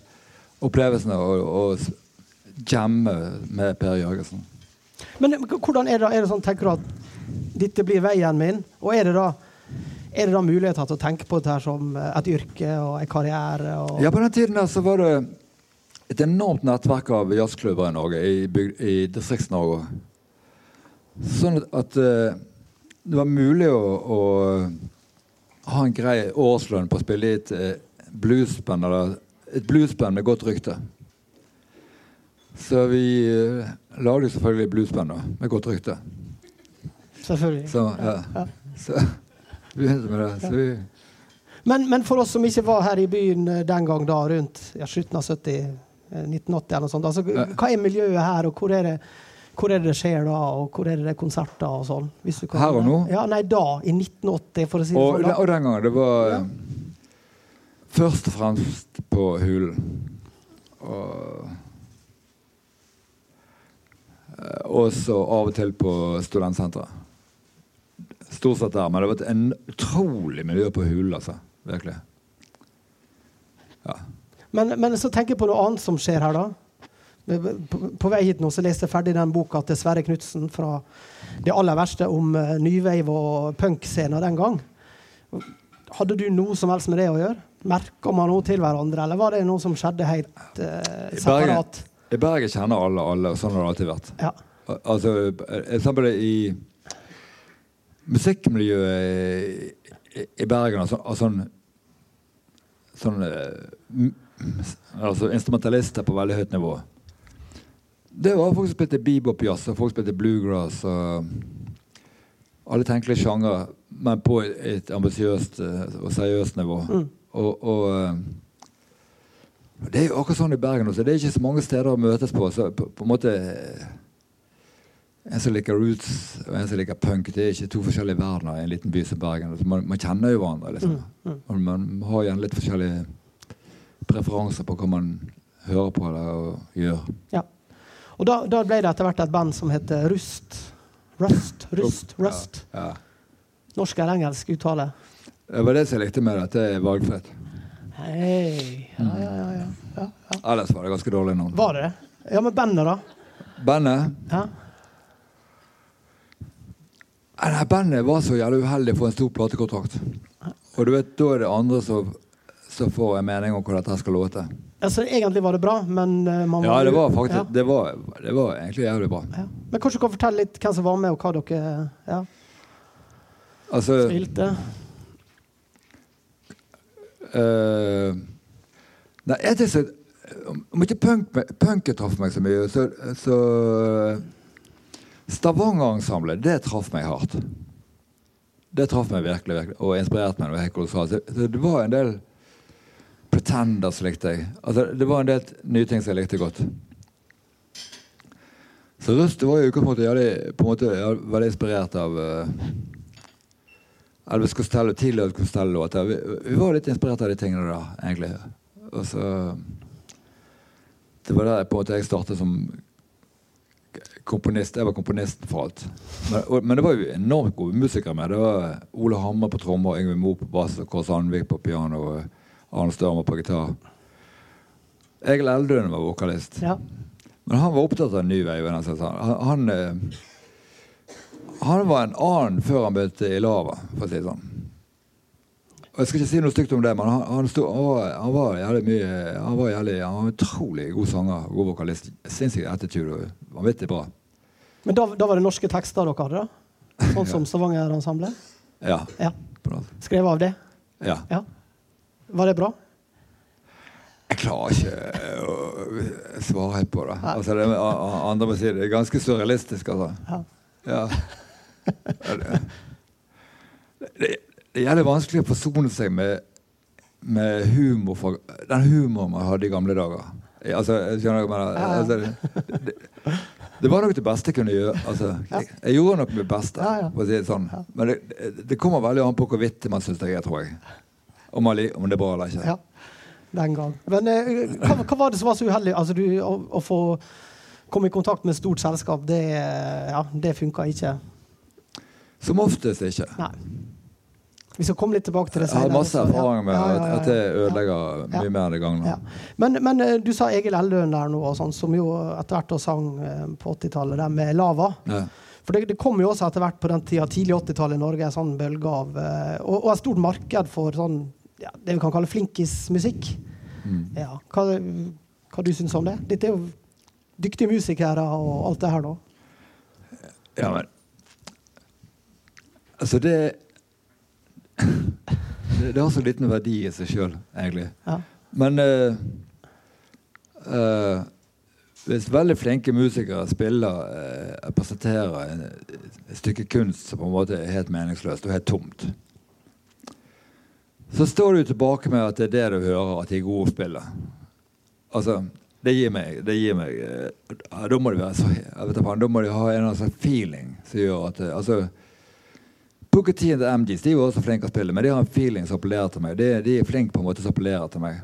opplevelsene og, og jamme med Per Jørgensen. Men hvordan er det, er det sånn, tenker du at dette blir veien min? Og er det da, er det da muligheter til å tenke på dette som eh, et yrke og en karriere? Og, Ja, På den tiden der så var det et enormt nettverk av jazzklubber i Norge, i, i Distrikts-Norge. Sånn at, at eh, det var mulig å, å ha en grei årslønn på å spille i et eh, bluesband, eller et bluesband med godt rykte. Så vi uh, lagde selvfølgelig bluesband da, med godt rykte. Selvfølgelig. Så, ja. Ja. så vi begynte med det. Så vi, Men, men for oss som ikke var her i byen eh, den gang, da, rundt ja, slutten av 70, eh, 1980 eller noe sånt, altså, hva er miljøet her, og hvor er det hvor er det det skjer da, og hvor er det det er konserter og sånn? Hvis du kan- Her og nå? Ja, Nei, da. I 1980, for å si det Og, sånn. da. og den gangen det var Ja. først og fremst på Hulen. Og, eh, og så av og til på studentsenteret. Stort sett der. Men det var et en utrolig miljø på Hulen, altså. Virkelig. Ja. Men, men så tenker jeg på noe annet som skjer her, da. På, på vei hit nå så leste jeg ferdig den boka til Sverre Knutsen fra det aller verste om uh, nyveiv og punkscena den gang. Hadde du noe som helst med det å gjøre? Merka man noe til hverandre, eller var det noe som skjedde helt uh, separat? I Bergen kjenner alle alle, og sånn har det alltid vært. Ja. Al- Altså, eh, eksempel i musikkmiljøet i, i, Bergen og sånn, og sånn, sånn eh, altså instrumentalister på veldig høyt nivå. Det var folk som spilte bebop-jazz, og folk spilte bluegrass og alle tenkelige sjangere, men på et ambisiøst eh, og seriøst nivå. Mm. Og, og eh, det er jo akkurat sånn i Bergen også. Det er ikke så mange steder å møtes på. Så på, på en måte En som liker roots og en som liker punk, det er ikke to forskjellige verdener i en liten by som Bergen. Altså, man, man kjenner jo hverandre. liksom. Mm, mm. Man har gjerne litt forskjellige preferanser på hva man hører på eller gjør. Ja. Og da, da ble det etter hvert et band som heter Rust. Rust, Rust, Rust. Ja. Norsk eller engelsk uttale? Det var det som jeg likte med det, at det er valgfritt. Hei. Ja, ja, ja, ja. ja, ja. Ellers var det ganske dårlig navn. Var det det? Ja, men bandet, da? Bandet Ja. Nei, Bandet var så jævlig uheldig for en stor platekontrakt. Og du vet, da er det andre som, som får en mening om hvordan dette skal låte. Altså, egentlig var det bra, men uh, man Ja, det var ja. faktisk det var, det var egentlig jævlig bra. Ja. Men kanskje du kan fortelle litt hvem som var med, og hva dere ja, Altså spilte? Uh, Nei, jeg synes Om ikke punk, punken traff meg så mye, så, så Stavanger-ensemblet, det traff meg hardt. Det traff meg virkelig, virkelig og inspirerte meg noe helt kolossalt. Så- så Det var en del Pretenders likte jeg. Altså, det var en del nye ting som jeg likte godt. Så Rust var i utgangspunktet jævlig- på en måte veldig inspirert av uh, Elvis Costello, tidligere Elvis Costello-låter. Vi, vi var litt inspirert av de tingene da, egentlig. Og så Det var der på en måte jeg startet som komponist. Jeg var komponisten for alt. Men, og, men det var jo enormt gode musikere med. Det var Ole Hammer på trommer, Yngve Mo på bass, Kåre Sandvik på piano og Arne Størmer på gitar. Egil Eldøen var vokalist. Ja. Men han var opptatt av en ny vei. Han, han, eh, han var en annen før han begynte i Lava, for å si det sånn. Og Jeg skal ikke si noe stygt om det, men han, han, sto, han, var, han var jævlig mye Han var jævlig, han var utrolig god sanger god vokalist. Sinnssyk attitude og vanvittig bra. Men da, da var det norske tekster dere hadde? da? Sånn som Stavanger-ensemblet? Ja. Ja. på. Skrevet av det? ja. Ja. Var det bra? Jeg klarer ikke å svare helt på det. Altså, det andre må si det. Det er ganske surrealistisk, altså. Ja. Ja. Det, det, er jævlig vanskelig å forsone seg med, med humor for, den humoren man hadde i gamle dager. Altså, skjønner hva jeg mener. Altså, det, det, var nok det beste jeg kunne gjøre. Altså, jeg, jeg gjorde nok mitt beste, for å si det sånn. Men det, det kommer veldig an på hvor vittig man syns jeg er, tror jeg. Om, man, om det er bra eller ikke. ja. Den gang. Men eh, hva, hva var det som var så uheldig? Altså, du, å, å få komme i kontakt med et stort selskap, det, ja, det funka ikke. Som oftest ikke. Nei. Vi skal komme litt tilbake til det Jeg har masse erfaring med Ja, ja, ja, at- det ødelegger mye mer det. Ja. Men, men eh, du sa Egil Eldøen der nå, og sånn, som jo etter hvert sang eh, på 80-tallet, der med Lava. For det, det kom jo også etter hvert på den tida, tidlig 80-tallet i Norge, en sånn bølge av eh, og, og et stort marked for sånn ja, det vi kan kalle flinkismusikk. Mm. Ja. Hva, hva du syns om det? Dette er jo dyktige musikere og alt det her nå. Ja, men Altså, det Det, det har så liten verdi i seg sjøl, egentlig. Ja. Men uh, uh, hvis veldig flinke musikere spiller uh, presenterer en, et stykke kunst som på en måte er helt meningsløst og helt tomt, så står du tilbake med at det er det du hører, at de er gode å spille. Altså, det gir meg, det gir meg eh, ja, Da må det være så ikke, Da må de ha en eller annen feeling som gjør at altså, Booker T MGs de er jo også flinke å spille, men de har en feeling som appellerer til meg. De, de er flinke på en måte som appellerer til meg.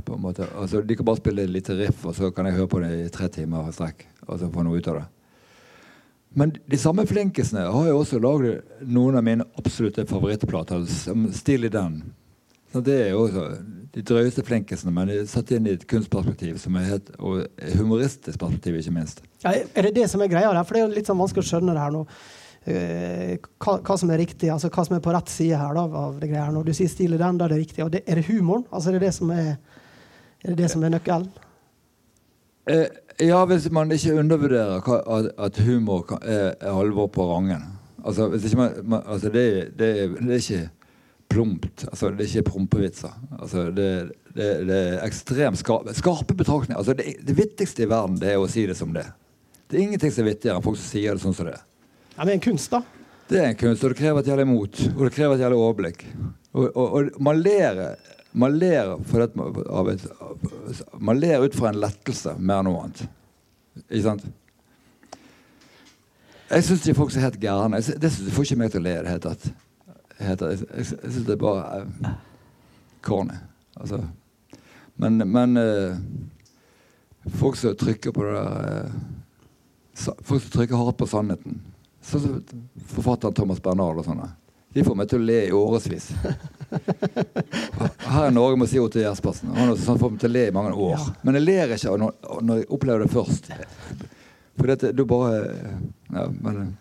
Altså, de kan bare spille et lite riff, og så kan jeg høre på det i tre timer i strekk. Og så få noe ut av det. Men de samme flinkisene har jo også laget noen av mine absolutte favorittplater. Still i den. Så det er jo de drøyeste flinkisene, men de er satt inn i et kunstperspektiv som er helt, og humoristisk perspektiv, ikke minst. Ja, er det det som er greia der? For det er jo litt sånn vanskelig å skjønne det her nå. Eh, hva, hva som er riktig, altså hva som er på rett side her da, av det greia. her. Når du sier 'stil i den', da er det riktig. Og det, er det humoren? Altså er det det som er, er, det det som er nøkkelen? Eh, ja, hvis man ikke undervurderer hva, at, at humor kan, er, er alvor på rangen. Altså, hvis ikke man, man, altså det, det, det er ikke plumpt. Altså, det er ikke prompevitser. Altså, det, det, det er ekstremt skarpe, skarpe betraktninger. Altså, det, det vittigste i verden det er å si det som det er. Det er ingenting som er vittigere enn folk som sier det sånn som det er. Ja, men en kunst, da. Det er en kunst, og det krever et jævlig mot. Og det krever et jævlig overblikk. Og, og, og man ler man ler, et, man ler ut fra en lettelse mer enn noe annet. Ikke sant? Jeg syns de folk er helt gærne Det får ikke meg til å le i det hele tatt. Helt det, Jeg, jeg, jeg syns det er bare uh, corny. Altså. Men, men eh, folk som trykker på det der eh, sa- Folk som trykker hardt på sannheten. Sånn som forfatteren Thomas Bernard og sånne. De får meg til å le i årevis. Her i Norge må jeg si Otto Jespersen. Han har sånn får meg til å le i mange år. Ja. Men jeg ler ikke når, når jeg opplever det først. For dette, du bare Ja, men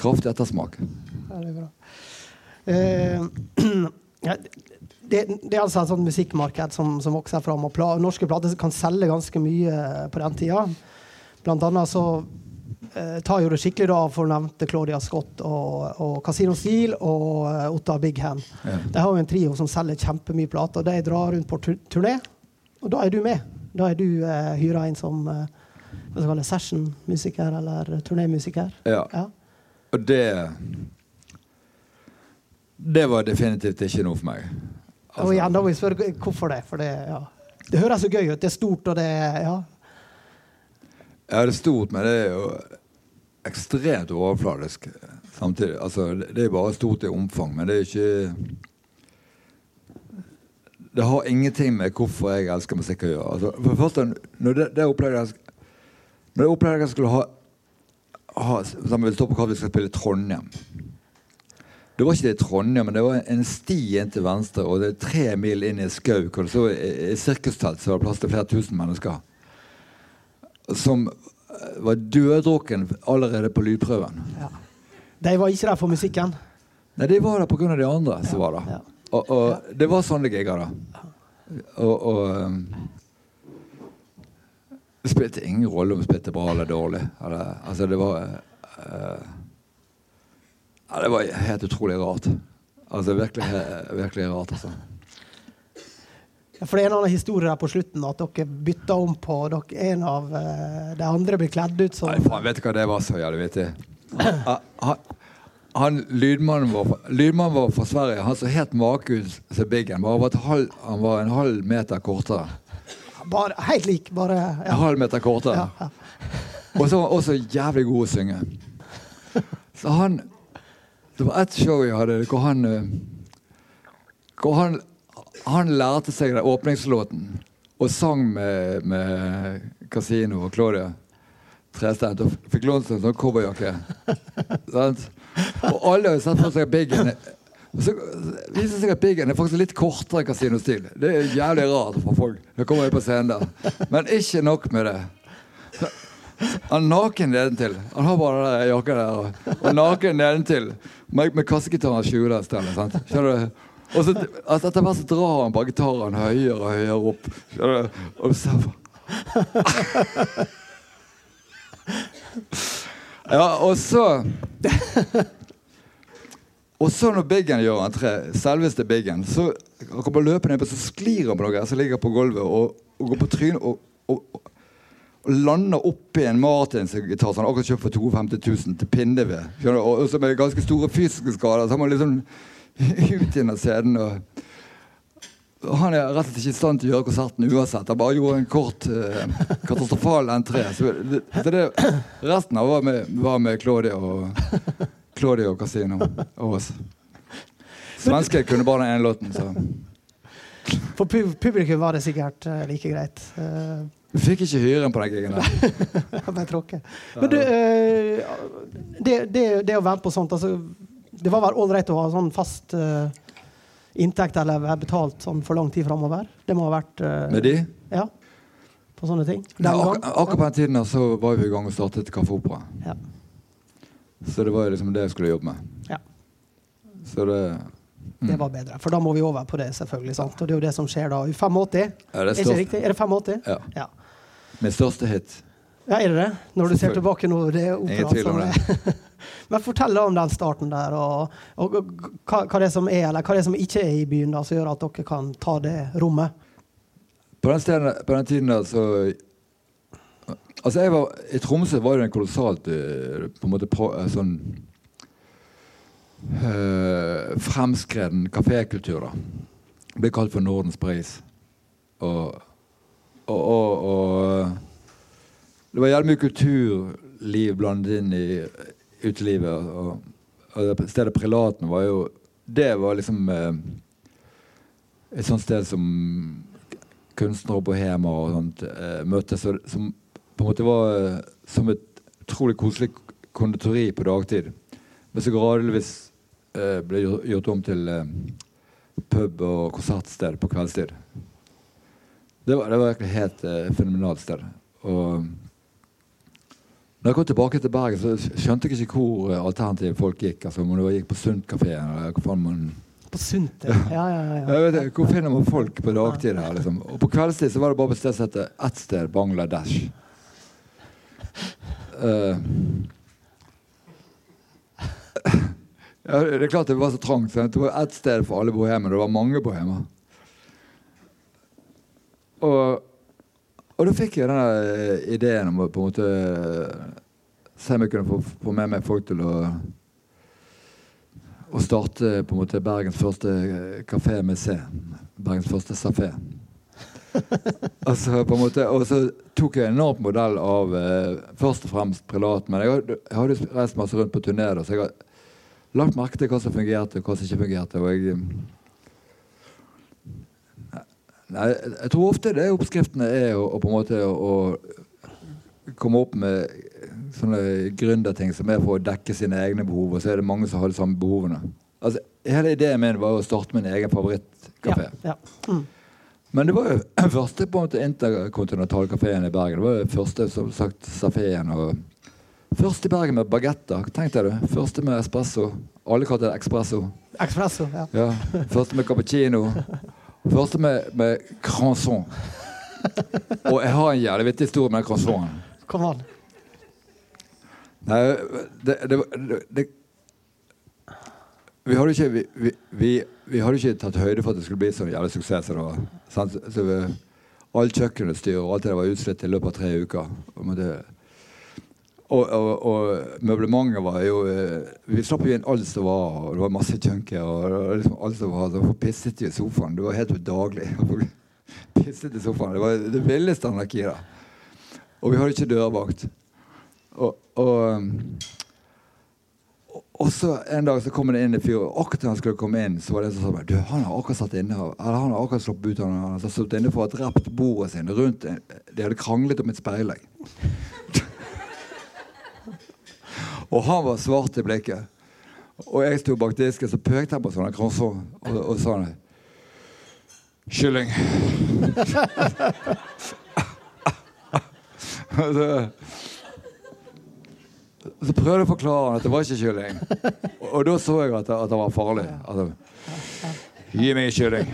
kraftig ettersmak. Ja, det er ja, det, det, er altså et sånt musikkmarked som, som vokser fram. og pla, Norske plater kan selge ganske mye på den tida. Blant annet så eh, tar jo det skikkelig da for nevnte Claudia Scott og, og Casino Steel og uh, Ottar Big Hand. Ja. De har jo en trio som selger kjempemye plater. De drar rundt på tur turné, og da er du med. Da er du eh, hyra inn som eh, session-musiker eller turnémusiker. Ja. Ja. Og det Det var definitivt ikke noe for meg. Altså, og igjen, da må vi spørre hvorfor det. For det, ja. det høres så gøy ut. Det er stort, og det ja. Ja, det er stort, men det er jo ekstremt overfladisk samtidig. Altså, det er bare stort i omfang, men det er ikke Det har ingenting med hvorfor jeg elsker musikk å gjøre. Altså, for det første, når det, det opplevde jeg Når jeg opplevde jeg skulle ha, ha vi står på hva vi skal spille i Trondheim Det var ikke det Trondheim, men det var en sti inn til venstre, og det er tre mil inn i skau det så i sirkustelt så var det plass til flere tusen mennesker som var døddrukken allerede på lydprøven. ja. De var ikke der for musikken. Nei, de var der pga. de andre som var der. Ja. Og, og det var sånn det gikk da. Og, og um, Det spilte ingen rolle om det spilte bra eller dårlig. Eller, altså, det var uh, ja, Det var helt utrolig rart. Altså virkelig, virkelig rart, altså. Ja, For det er en annen historie der på slutten, at dere bytta om på dere, En av eh, de andre ble kledd ut som Nei, faen, vet du hva det var så jævlig vittig? Han, han, han lydmannen vår, lydmannen vår fra Sverige Han så helt make ut som Biggen. Bare var halv, han var en halv meter kortere. bare, Helt lik, bare En halv meter kortere. Ja, ja. Og så var han også jævlig god å synge. Så han Det var ett show jeg hadde hvor han eh, Hvor han, han lærte seg den åpningslåten og sang med, med Casino og Claudia Trestein. Og fikk lånt seg en sånn cowboyjakke. Og alle har sett for seg Biggen. Og så viser det seg at Biggen er faktisk litt kortere enn Casino Stil. Det er jævlig rart for folk. Da kommer jeg på scenen der. Men ikke nok med det. Han er naken nedentil. Han har bare den der jakka der. Og, naken nedentil med, med kassegitaren skjuler stedet. sant? Skjønner du? Og så altså, etter hvert så drar han bare gitaren høyere og høyere opp. Skjønner du? Og så Ja, og så Og så når Biggen gjør entré, selveste Biggen, så han kommer løpende ned, så sklir han på noe som ligger på gulvet, og, og går på trynet og, og og lander oppi en Martins-gitar som han akkurat kjøpt for 52 000 til pinneved. Og, og som med ganske store fysiske skader. Så han må liksom ut av scenen. Og, han er rett og slett ikke i stand til å gjøre konserten uansett. Han bare gjorde en kort, eh, katastrofal entré. Så det, det, resten av var med, var med Claudia og Claudia og Casino og oss. Svensker kunne bare den ene låten, så For pub publikum var det sikkert eh, like greit. Vi fikk ikke hyren på den gigen der. bare tråkke. Men du, eh, det, det, det å være på sånt altså, Det var vel ålreit å ha sånn fast uh, inntekt eller være betalt sånn for lang tid framover? Det må ha vært uh, Med de? Ja. På sånne ting? Ja, ak akkurat på den tiden så var vi i gang og startet Kaffe Opera. Ja. Så det var jo liksom det jeg skulle jobbe med. Ja. Så det Det var bedre. For da må vi over på det, selvfølgelig. sant? Og det er jo det som skjer da i 85. ja, det Er ikke riktig? Er det 85? ja, Ja. Min største hit. ja, er det det? Når du ser tilbake nå? Det er Ingen tvil om det. Men fortell om den starten der, og, og, og hva, hva det er som er, eller hva det er som ikke er i byen, da, som gjør at dere kan ta det rommet. På den, stedet, på den tiden der så Altså jeg var, I Tromsø var det en kolossalt eh, på en måte eh, sånn øh, fremskreden kafékultur. da. Ble kalt for Nordens Paris. Og, og, og, og det var jævlig mye kulturliv blandet inn i utelivet. Og, og det stedet Prelaten var jo Det var liksom eh, et sånt sted som kunstnere og bohemer og sånt eh, møttes. Som på en måte var eh, som et utrolig koselig konditori på dagtid. Men så gradvis eh, ble gjort om til eh, pub og konsertsted på kveldstid. Det var, det var et helt eh, fenomenalt sted. Og Når jeg kom tilbake til Bergen, så skjønte jeg ikke hvor eh, alternative folk gikk. Altså, om det gikk på Sundkafeen eller hvor faen man På Sundt, ja. Ja, ja, ja. vet, Hvor finner man folk på dagtid her? liksom? Og på kveldstid så var det bare på et sted som heter ett sted Bangladesh. Uh, ja, det er klart det var så trangt. Så det var ett sted for alle bohemer. Det var mange bohemer. Og, og da fikk jeg denne eh, ideen om å på en måte se om jeg kunne få, få med meg folk til å å starte på en måte Bergens første eh, kafé med C. Bergens første safé. altså, på en måte, og så tok jeg en enormt modell av eh, først og fremst privat. Men jeg, har- jeg hadde reist masse rundt på turné, så jeg har lagt merke til hva som fungerte, og hva som ikke fungerte. Og jeg, nei, jeg tror ofte det oppskriftene er å, å på en måte å, å komme opp med sånne gründerting som er for å dekke sine egne behov, og så er det mange som har de samme behovene. Altså, hele ideen min var å starte min egen favorittkafé. Ja, ja. Mm. Men det var jo den første på en måte interkontinentalkafeen i Bergen. Det var jo første som sagt safeen. Først i Bergen med bagetter. Tenk deg det. Første med espresso. Alle kalte det espresso. Espresso. Ja. Ja. Første med cappuccino. Første med, med croissant. Og jeg har en jævlig vittig historie med croissanten. Kom an. Nei, det, det, det, det vi hadde, ikke, vi, vi, vi, hadde ikke tatt høyde for at det skulle bli sånn jævlig suksess. Så. Så vi, all kjøkkenutstyr og alt det der var utslitt i løpet av tre uker. Og, det, og, og, og møblementet var jo eh, Vi slapp jo inn alt som var, og det var masse junker. Og liksom alt som var, så Folk pisset jo i sofaen. Det var helt udaglig. Folk Pisset i sofaen. Det var det villeste anarkiet. Og vi hadde ikke dørvakt. Og, og, og, så en dag så kom det inn en fyr, akkurat da han skulle komme inn, så var det en som sa Du, han har akkurat satt inne Eller han har akkurat sluppet ut. Han har satt inne for å ha drept bordet sitt rundt De hadde kranglet om et speilegg. Og han var svart i blikket. Og jeg sto bak disken, så pekte jeg på sånne krosser og, og sa han Kylling. Så, så prøvde jeg å forklare han at det var ikke kylling. Og, og da så jeg at, det- at det var farlig. Altså, Gi meg kylling.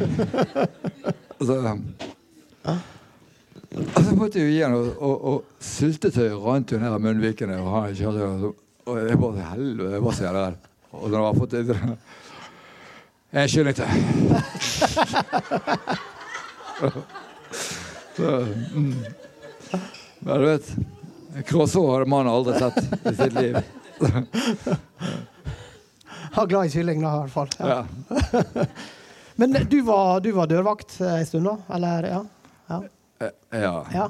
Og så, og så måtte jeg jo gi han, og, og, og syltetøy rant jo ned av munnvikene. Og, han kjørte, og, så- og jeg bare helvete, hva skjer der? Og når jeg har fått det Jeg skjønner ikke. Så, mm. Men du vet Kråsår hadde mannen aldri sett i sitt liv. Har glad i kylling, da, i hvert fall. Ja. Ja. Men du var, du var dørvakt eh, en stund, da? Eller? Ja. ja. Eh, ja.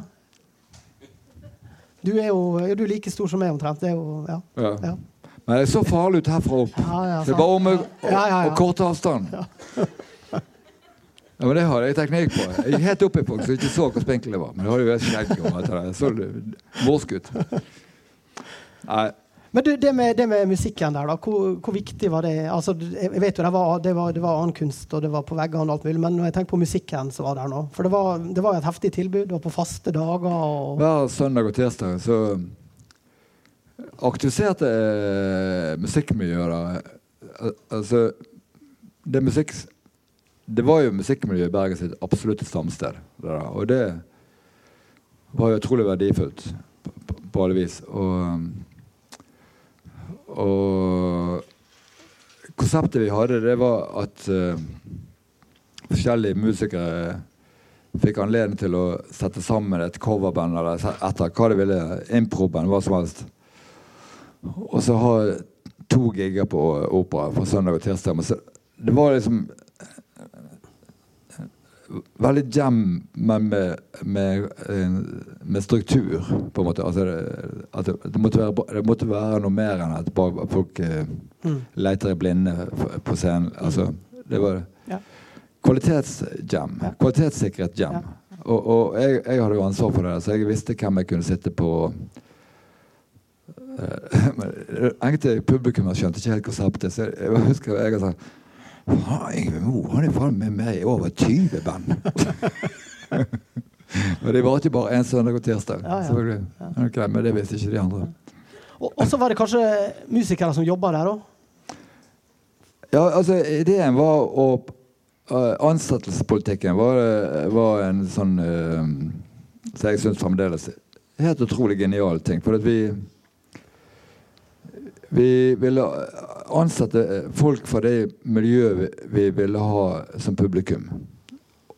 Du er jo ja, du like stor som meg, omtrent. Det er jo Ja. ja. ja. Men det så farlig ut herfra opp. Ja, ja, det er bare om å Ja, ja, ja. og kort avstand. Ja, men Det har jeg teknikk på. Jeg gikk helt oppi folk som ikke så hvor spinkel jeg var. Men det hadde jo et skjegg om etter det. Så ut. Nei, Men du, det med, det med musikken der, da, hvor, hvor viktig var det? Altså, jeg vet jo det var, det, var, det var annen kunst, og det var på veggene og alt mulig, men når jeg tenker på musikken som var der nå For det var, jo et heftig tilbud, og på faste dager og Hver søndag og tirsdag så aktiviserte eh, musikkmiljøet. Al- Altså, det musikk... Det var jo musikkmiljøet i Bergen sitt absolutte stamsted. Der. Og det var jo utrolig verdifullt på, på, på alle vis. Og, og konseptet vi hadde, det var at uh, forskjellige musikere fikk anledning til å sette sammen et coverband eller etter hva de ville. Improband, hva som helst. Og så ha to gigger på opera fra søndag og tirsdag. Det var liksom veldig jam, men med, med, eh, med struktur, på en måte. Altså, det, det, måtte være, det måtte være noe mer enn at bare folk eh, Mm. leter i blinde på scenen. Altså, det var Ja. kvalitetsjam. Ja. Kvalitetssikret jam. Ja. Og, og jeg, jeg hadde jo ansvar for det, så jeg visste hvem jeg kunne sitte på eh, Enkelte publikummere skjønte ikke helt konseptet, så jeg, jeg husker jeg sa Faen, Yngve Moe han er faen meg med i over 20 band! Men det varte bare én søndag og tirsdag. Ja, ja. selvfølgelig. okay, men det visste ikke de andre. Og, og så var det kanskje musikere som jobba der òg? Ja, altså, ideen var å uh, Ansettelsespolitikken var, var, en sånn uh, Så jeg syns fremdeles helt utrolig genial ting. For at vi vi ville ansette folk fra det miljøet vi ville ha som publikum.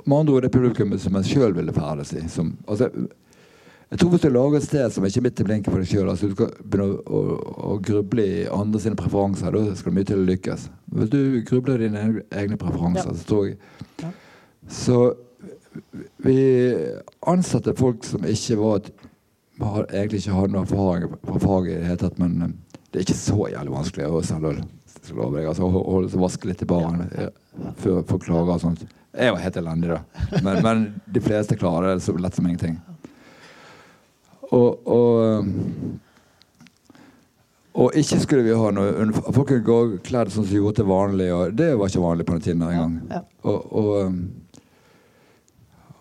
Med andre ord det publikummet som en sjøl ville ferdes i. Som, altså, jeg tror Hvis du lager et sted som ikke er midt i blinken for deg sjøl, altså, du skal begynne å, å, å, gruble i andre sine preferanser, da skal det mye til å lykkes. Hvis du grubler i dine egne preferanser, ja. så tror jeg ja. Så vi ansatte folk som ikke var egentlig ikke hadde noe erfaring fra faget i det hele tatt, men eh, det er ikke så jævlig vanskelig å selge øl. Altså, å vaske litt i baren ja. før folk klager og sånt. Jeg var helt elendig, da. Men, men de fleste klarer det så lett som ingenting. Og, og, og, ikke skulle vi ha noe Folk kunne gå kledd sånn som de gjorde til vanlig, og det var ikke vanlig på den tiden engang. Ja, ja. Og, og,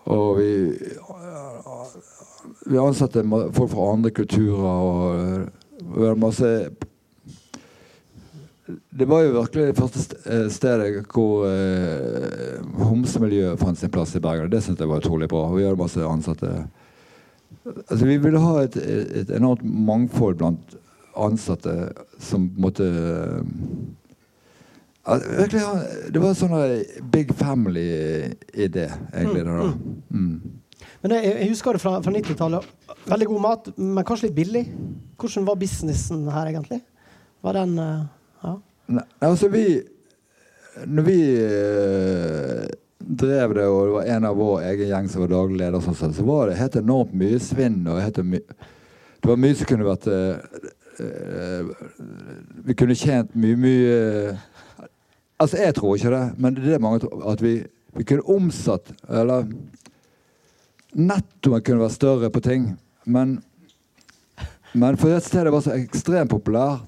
og vi, vi ansatte folk fra andre kulturer, og vi masse det var jo virkelig det første eh, stedet hvor eh, homsemiljøet fant sin plass i Bergen. Det syntes jeg var utrolig bra. Vi hadde masse ansatte Altså, vi ville ha et, et, enormt mangfold blant ansatte som måtte virkelig, Det var en sånn big family-idé, egentlig. Mm. Mm. Men jeg, jeg, husker det fra, fra 90-tallet. Veldig god mat, men kanskje litt billig. Hvordan var businessen her, egentlig? Var den uh, ja. Nei, altså, vi Når vi uh, drev det, og det var en av vår egen gjeng som var daglig leder, så var det helt enormt mye svinn. og helt my Det var mye som kunne vært uh, Vi kunne tjent mye, mye Altså, jeg tror ikke det, men det er det mange tror. At vi, vi kunne omsatt Eller nettoen kunne vært større på ting. Men, men for det var så ekstremt populært,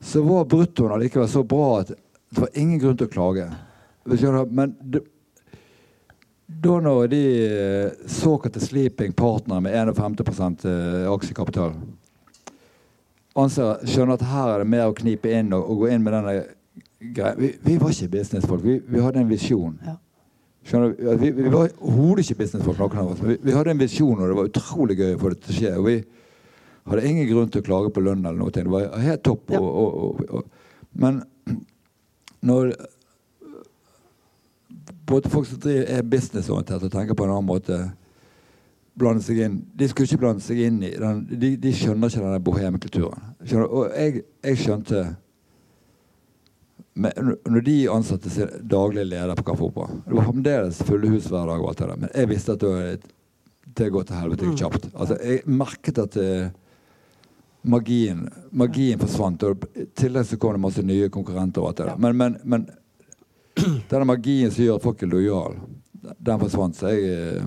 så var bruttoen allikevel så bra at det var ingen grunn til å klage. Men da når de eh, såkalte sleeping partnere med 51 eh, aksjekapital anser, skjønner at her er det mer å knipe inn og, og gå inn med denne greia vi, vi, var ikke businessfolk. Vi, vi hadde en visjon. Ja. Skjønner, vi, vi var overhodet ikke businessfolk, noen av oss. Men vi, vi, hadde en visjon, og det var utrolig gøy å få det til å skje. Og vi hadde ingen grunn til å klage på lønn eller noe. Det var helt topp. Ja. Og, og, men når både folk som er businessorientert og tenker på en annen måte, blande seg inn De skulle ikke blande seg inn i den, de, de, skjønner ikke denne bohemkulturen. Og jeg, jeg skjønte men når de ansatte sin daglige leder på Kaffe Opera Det var fremdeles fulle hus hver dag, og alt det der, men jeg visste at det, det går til helvete mm. kjapt. Altså, jeg merket at uh, magien, magien forsvant. Og I tillegg så kom det masse nye konkurrenter. og alt det der. Men, men, men denne magien som gjør at folk er lojale, den forsvant. Så jeg jeg?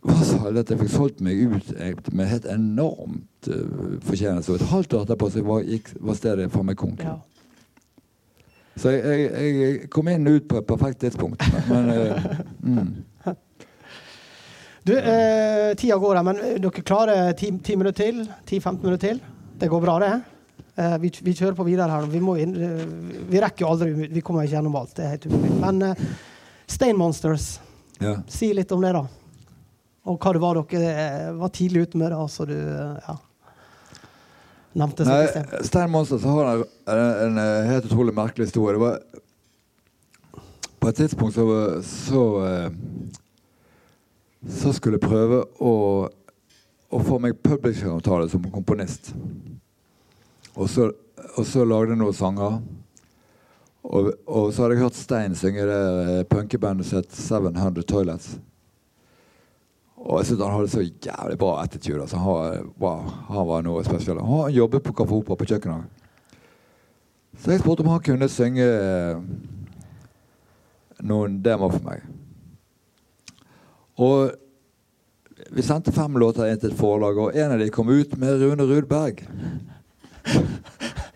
At jeg fikk solgt meg ut med helt enormt uh, fortjeneste. Og et halvt år etterpå så var, gikk, var stedet for meg konk. Ja. Så jeg, jeg, jeg, kom inn ut på et perfekt tidspunkt. Men, uh, mm. Du, eh, tida går her, men dere klarer ti, ti minutter til? 10-15 minutter til? Det går bra, det? Eh, vi, vi, kjører på videre her. Vi, inn, vi, rekker jo aldri Vi kommer ikke gjennom alt. Det er helt umulig. Men eh, Stain Monsters, ja. si litt om det, da. Og hva det var dere var tidlig ute med, da, så du ja, nevnte Nei, Stein Monsters har en, en, helt utrolig merkelig historie. Det var På et tidspunkt så, så, så skulle jeg prøve å, å få meg publisheravtale som komponist. Og så, og så lagde jeg noen sanger. Og, og, så hadde jeg hørt Stein synge det eh, punkebandet sitt 700 Toilets. Og jeg syntes han hadde så jævlig bra attitude. Altså, han, wow, han, var noe spesielt. Han jobbet på Kaffe Opera på kjøkkenet. Så jeg spurte om han kunne synge eh, noen demoer for meg. Og vi sendte fem låter inn til et forlag, og en av dem kom ut med Rune Rudberg.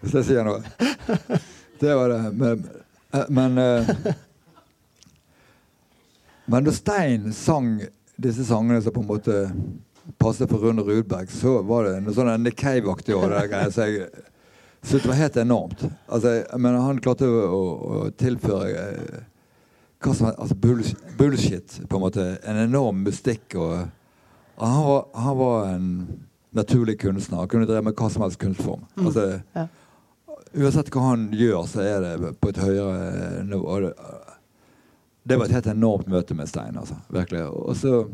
Hvis jeg sier noe. Det var det. Men, eh, men, eh, men da Stein sang disse sangene som på en måte passet for Rune Rudberg, så var det noe sånn Nick Cave-aktig over det. Så jeg så det var helt enormt. Altså, men han klarte å, å, tilføre eh, hva som altså bullshit, bullshit, på en måte. En enorm mystikk. og han var, han var en naturlig kunstner. Han kunne drevet med hva som helst kunstform. Mm. Altså, Ja. Uansett hva han gjør, så er det på et høyere nivå. Det, var et helt enormt møte med Stein. altså, virkelig. Og så,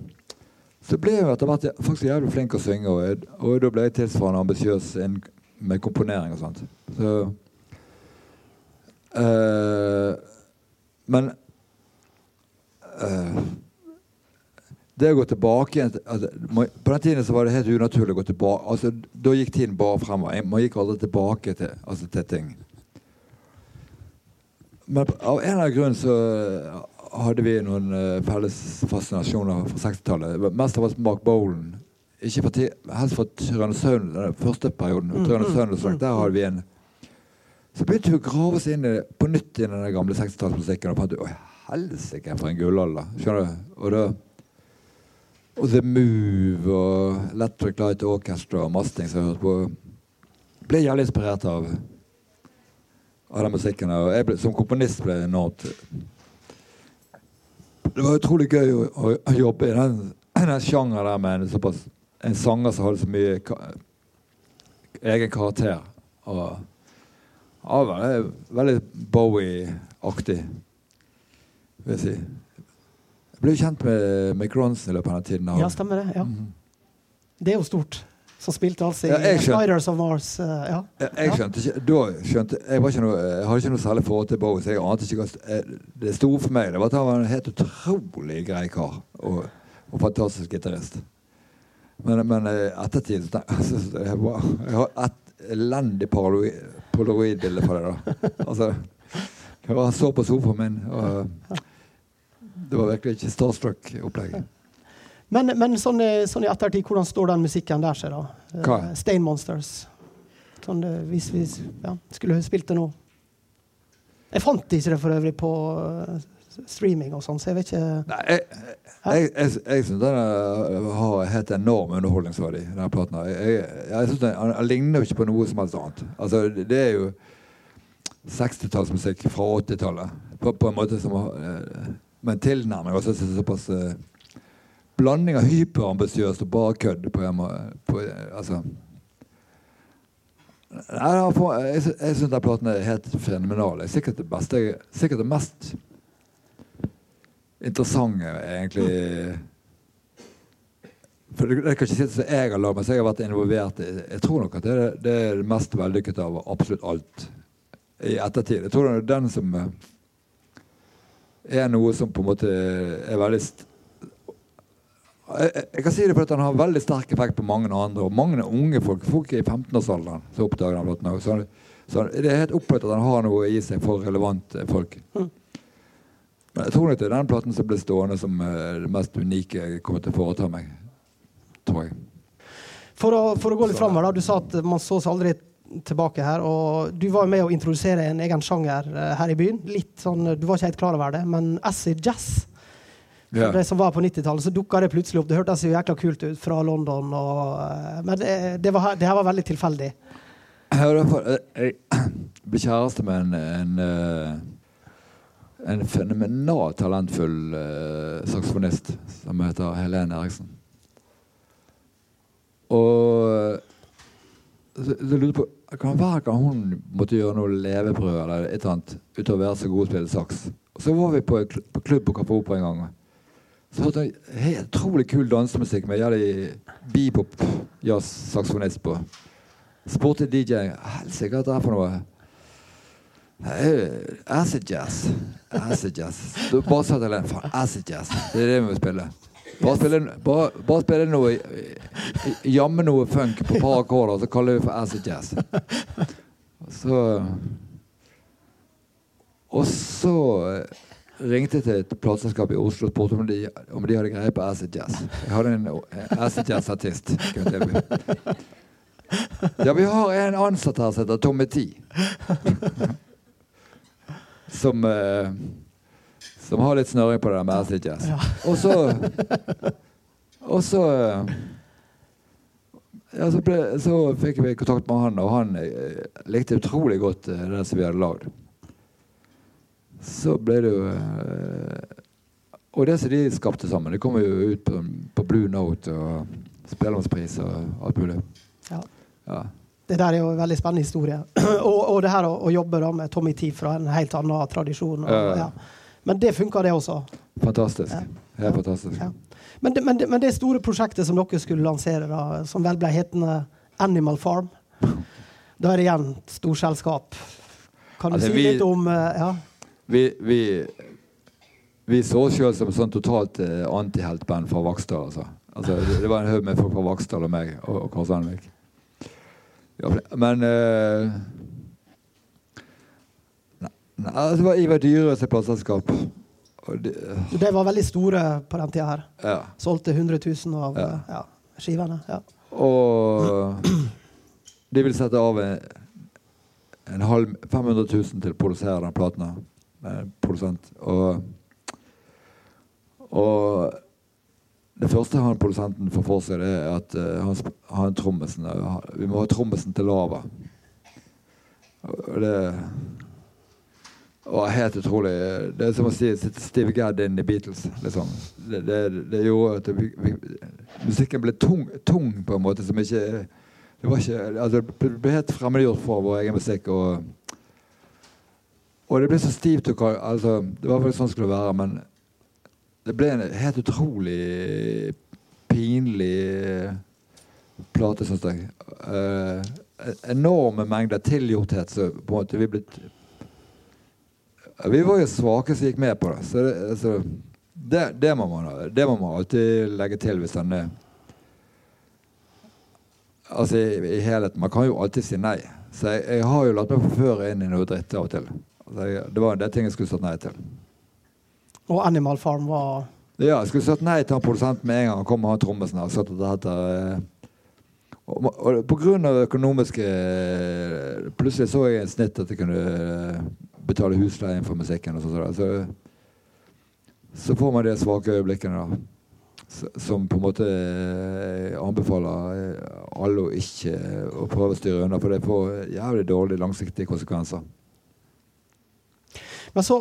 så ble jeg etter hvert faktisk jævlig flink å synge, og, og da ble jeg tilsvarende ambisiøs med komponering og sånt. Så øh, Men øh, det å gå tilbake igjen altså, På den tiden så var det helt unaturlig å gå tilbake. altså Da gikk tiden bare fremover. Man gikk aldri tilbake til, altså, til ting. Men av en eller annen grunn så hadde vi noen eh, felles fascinasjoner fra 60-tallet. Mest av oss Mark bowlen. Ikke for helst for Trønde den første perioden. Mm, mm, mm, Der hadde vi en Så begynte vi å grave oss inn i, på nytt i den gamle 60-tallsmusikken. Og fant ut Oi, helsike, for en gullalder. Skjønner du? Og da og The Move og Electric Light Orchestra og masse ting som jeg hørte på. Ble jævlig inspirert av, av den musikken. Og ble, som komponist ble jeg enormt Det var utrolig gøy å, å, å jobbe i den, den sjangeren der med en, såpass, en sanger som hadde så mye ka, egen karakter. Og ja, veldig, veldig Bowie-aktig, vil jeg si. Jeg ble kjent med Ronson i løpet av den tiden. ja, stemmer det. ja. Mhm. Det er jo stort. Som spilte altså i Ja. Spiders of Mars. Uh, ja. Jeg, jeg skjønte ikke Da skjønte jeg, var ikke noe, jeg hadde ikke noe særlig forhold til Bowie, så jeg ante ikke hva eh, Det store for meg det var at han var en helt utrolig grei kar. Og, og fantastisk gitarist. Men, men ettertid så altså, jeg, var, jeg har et elendig polaroidbilde på det. da Altså Han så på sofaen min, og det var virkelig ikke starstruck-opplegg. Men, men sånn, sånn i ettertid, hvordan står den musikken der seg, da? Eh, Hva? Stain Monsters. Sånn, eh, hvis vi ja, skulle spilt det nå. Jeg fant ikke det for øvrig på eh, streaming og sånn, så jeg vet ikke Nei, jeg, jeg, jeg, jeg syns den har helt enorm underholdningsverdi, denne platen. Jeg, jeg, synes den, den ligner jo ikke på noe som helst annet. Altså, det, er jo 60-tallsmusikk fra 80-tallet. På, på en måte som Men eh, Med en tilnærming også, er såpass Blanding av hyperambisiøst og bare kødd på. På, altså Nei, det jeg, jeg syns den platen er helt fenomenal. Er Sikkert det beste Sikkert det mest interessante, egentlig For det, det kan ikke sitte som jeg har lagd, men jeg har vært involvert i. Jeg tror nok at det er det, det mest vellykkede av absolutt alt i ettertid. Jeg tror det er den som er noe som på en måte er veldig jeg, jeg- jeg kan si det for at han har veldig sterk effekt på mange andre. Og mange unge folk, folk i 15-årsalderen, som oppdager han låten. Så, så det er helt opplagt at han har noe i seg for relevante folk. Mm. Men jeg tror det er den platen som blir stående som eh, det mest unike jeg kommer til å foreta meg. Tror jeg. For å, for å gå litt framover, da. Du sa at man så seg aldri tilbake her. Og du var med å introdusere en egen sjanger eh, her i byen. Litt sånn, Du var ikke helt klar over det, men acid jazz. Ja. For det som var på 90-tallet, så dukka det plutselig opp. Det hørtes jo jækla kult ut fra London. Og, eh, men det, det, var, det her var veldig tilfeldig. Jeg, derfor, eh, jeg ble kjæreste med en, en, eh, en fenomenalt talentfull saksofonist som heter Helene Eriksen. Og så, så lurte jeg på kan Hver gang hun måtte gjøre noe levebrød eller et eller annet utover å være så god til å spille saks Så var vi på, på klubb på Kaffe Opera en gang. Så jeg helt utrolig kul dansemusikk med jævlig bebop-jazz-saksofonist på. Spurte DJ Helsike, hva er for noe? «Eh, Acid jazz. Acid jazz. Du Bare sa til Helene faen, acid jazz. Det er det vi må spille. Bare spille, bare, bare spille noe Jamme noe funk på et par akkorder, så kaller vi det for acid jazz. Så Og så eh, ringte til et plateselskap i Oslo og spurte om de, om de hadde greie på acid jazz. Jeg hadde en eh, acid jazz-artist. Ja, vi har en ansatt her som heter Tommy T. Som eh, Som har litt snøring på det der med acid jazz. Og så Og så ja, så, ble, så fikk vi kontakt med han, og han eh, likte utrolig godt eh, det som vi hadde lagd. Så ble det jo eh, Og det som de skapte sammen, det kommer jo ut på, på Blue Note og Spellemannspris og alt mulig. Ja. Ja. Det der er jo en veldig spennende historie. og, og det her å, å jobbe da med Tommy Tee fra en helt annen tradisjon. Og, Ja. ja. Men det funka, det også. Fantastisk. Ja. Helt fantastisk. Ja. Men, det, men, det, men det store prosjektet som dere skulle lansere, da, som vel ble hetende Animal Farm Da er det igjen storselskap. Kan du Altså, si vi- litt om eh, Ja. Vi, vi, vi så oss sjøl som sånn totalt eh, antiheltband fra Vaksdal. Altså. Altså, det, det var en haug med folk fra Vaksdal og meg og, og Kåre Sandvik. Ja, men eh, Nei, nei, altså, det var Ivar Dyrøe sitt plateselskap. De, det, De var veldig store på den tida her. ja. Solgte 100 000 av Ja. eh, ja, skivene. Og de ville sette av en, en halv 500 000 til å produsere den platen. Produsent. Og, og det første han produsenten får for seg, det er at eh, han, han trommisen Vi må ha trommisen til lava. Og det var helt utrolig. Det er som å si Steve Gadd inn i Beatles. Liksom. Det, det, det gjorde at vi, vi, musikken ble tung, tung på en måte som ikke Det var ikke, altså, det ble helt fremmedgjort for vår egen musikk. Og, og det ble så stivt. og kal- Altså, det var faktisk sånn det skulle være, men det ble en helt utrolig pinlig plate, syns jeg. Uh, enorme mengder tilgjorthet. Så på en måte vi ble vi var jo svake som gikk med på det. Så det, altså, det, det, må man, det må man alltid legge til hvis den er Altså i, i helheten. Man kan jo alltid si nei. Så jeg, jeg har jo latt meg forføre inn i noe dritt av og til. Det var en del ting jeg skulle sagt nei til. Og Animal Farm var Ja, jeg skulle sagt nei til han produsenten med en gang han kom med han trommisen her. Sagt at det heter eh, og, og på grunn av økonomiske eh, Plutselig så jeg en snitt at jeg kunne eh, betale husleien for musikken. og sånt. Så, så får man de svake øyeblikkene da. Som på en måte anbefaler alle å ikke å prøve å styre unna, for det får jævlig dårlige langsiktige konsekvenser. Men så,